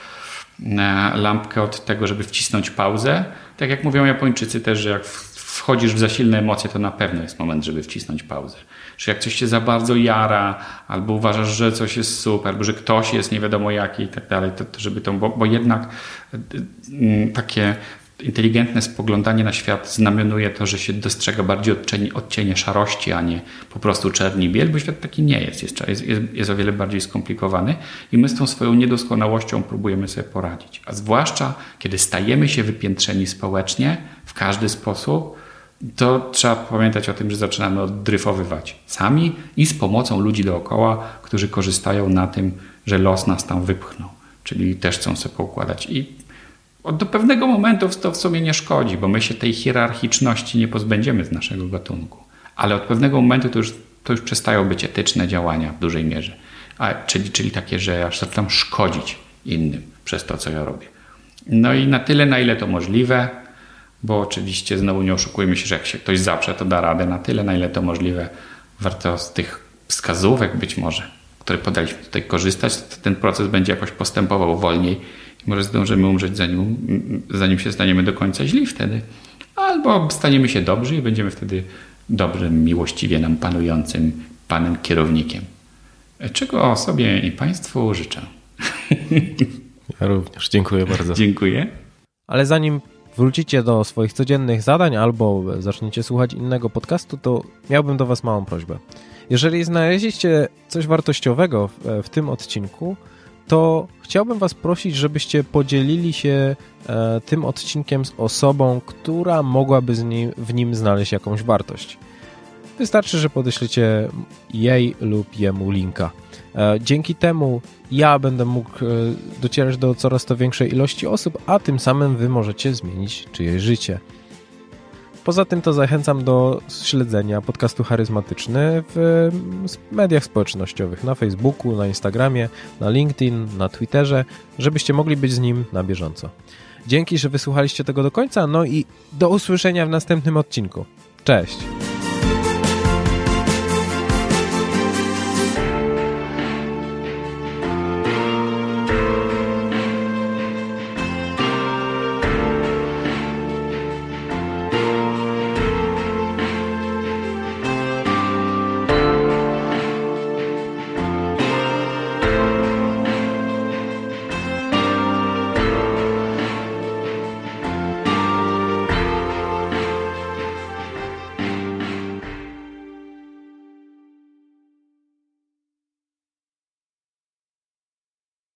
e, lampkę od tego, żeby wcisnąć pauzę. Tak jak mówią Japończycy też, że jak wchodzisz w za silne emocje, to na pewno jest moment, żeby wcisnąć pauzę. Że jak coś cię za bardzo jara, albo uważasz, że coś jest super, albo że ktoś jest nie wiadomo jaki i tak dalej, to, to żeby to, bo, bo jednak y, takie inteligentne spoglądanie na świat znamionuje to, że się dostrzega bardziej odcienie, odcienie szarości, a nie po prostu czerni biel, bo świat taki nie jest. Jest, jest, jest o wiele bardziej skomplikowany i my z tą swoją niedoskonałością próbujemy sobie poradzić. A zwłaszcza, kiedy stajemy się wypiętrzeni społecznie w każdy sposób, to trzeba pamiętać o tym, że zaczynamy oddryfowywać sami i z pomocą ludzi dookoła, którzy korzystają na tym, że los nas tam wypchnął. Czyli też chcą sobie poukładać. I do pewnego momentu to w sumie nie szkodzi, bo my się tej hierarchiczności nie pozbędziemy z naszego gatunku. Ale od pewnego momentu to już, to już przestają być etyczne działania w dużej mierze. A, czyli, czyli takie, że aż zaczynam szkodzić innym przez to, co ja robię. No i na tyle, na ile to możliwe, bo oczywiście znowu nie oszukujmy się, że jak się ktoś zaprze, to da radę. Na tyle, na ile to możliwe, warto z tych wskazówek być może, które podaliśmy tutaj korzystać, ten proces będzie jakoś postępował wolniej może zdążymy umrzeć, zanim, zanim się staniemy do końca źli wtedy. Albo staniemy się dobrzy i będziemy wtedy dobrym, miłościwie nam panującym panem kierownikiem. Czego sobie i Państwu życzę. Ja również. Dziękuję bardzo. Dziękuję. Ale zanim wrócicie do swoich codziennych zadań albo zaczniecie słuchać innego podcastu, to miałbym do Was małą prośbę. Jeżeli znaleźliście coś wartościowego w, w tym odcinku, to chciałbym Was prosić, żebyście podzielili się e, tym odcinkiem z osobą, która mogłaby nim, w nim znaleźć jakąś wartość. Wystarczy, że podeślecie jej lub jemu linka. E, dzięki temu ja będę mógł e, docierać do coraz to większej ilości osób, a tym samym Wy możecie zmienić czyjeś życie. Poza tym to zachęcam do śledzenia podcastu Charyzmatyczny w mediach społecznościowych, na Facebooku, na Instagramie, na LinkedIn, na Twitterze, żebyście mogli być z nim na bieżąco. Dzięki, że wysłuchaliście tego do końca, no i do usłyszenia w następnym odcinku. Cześć!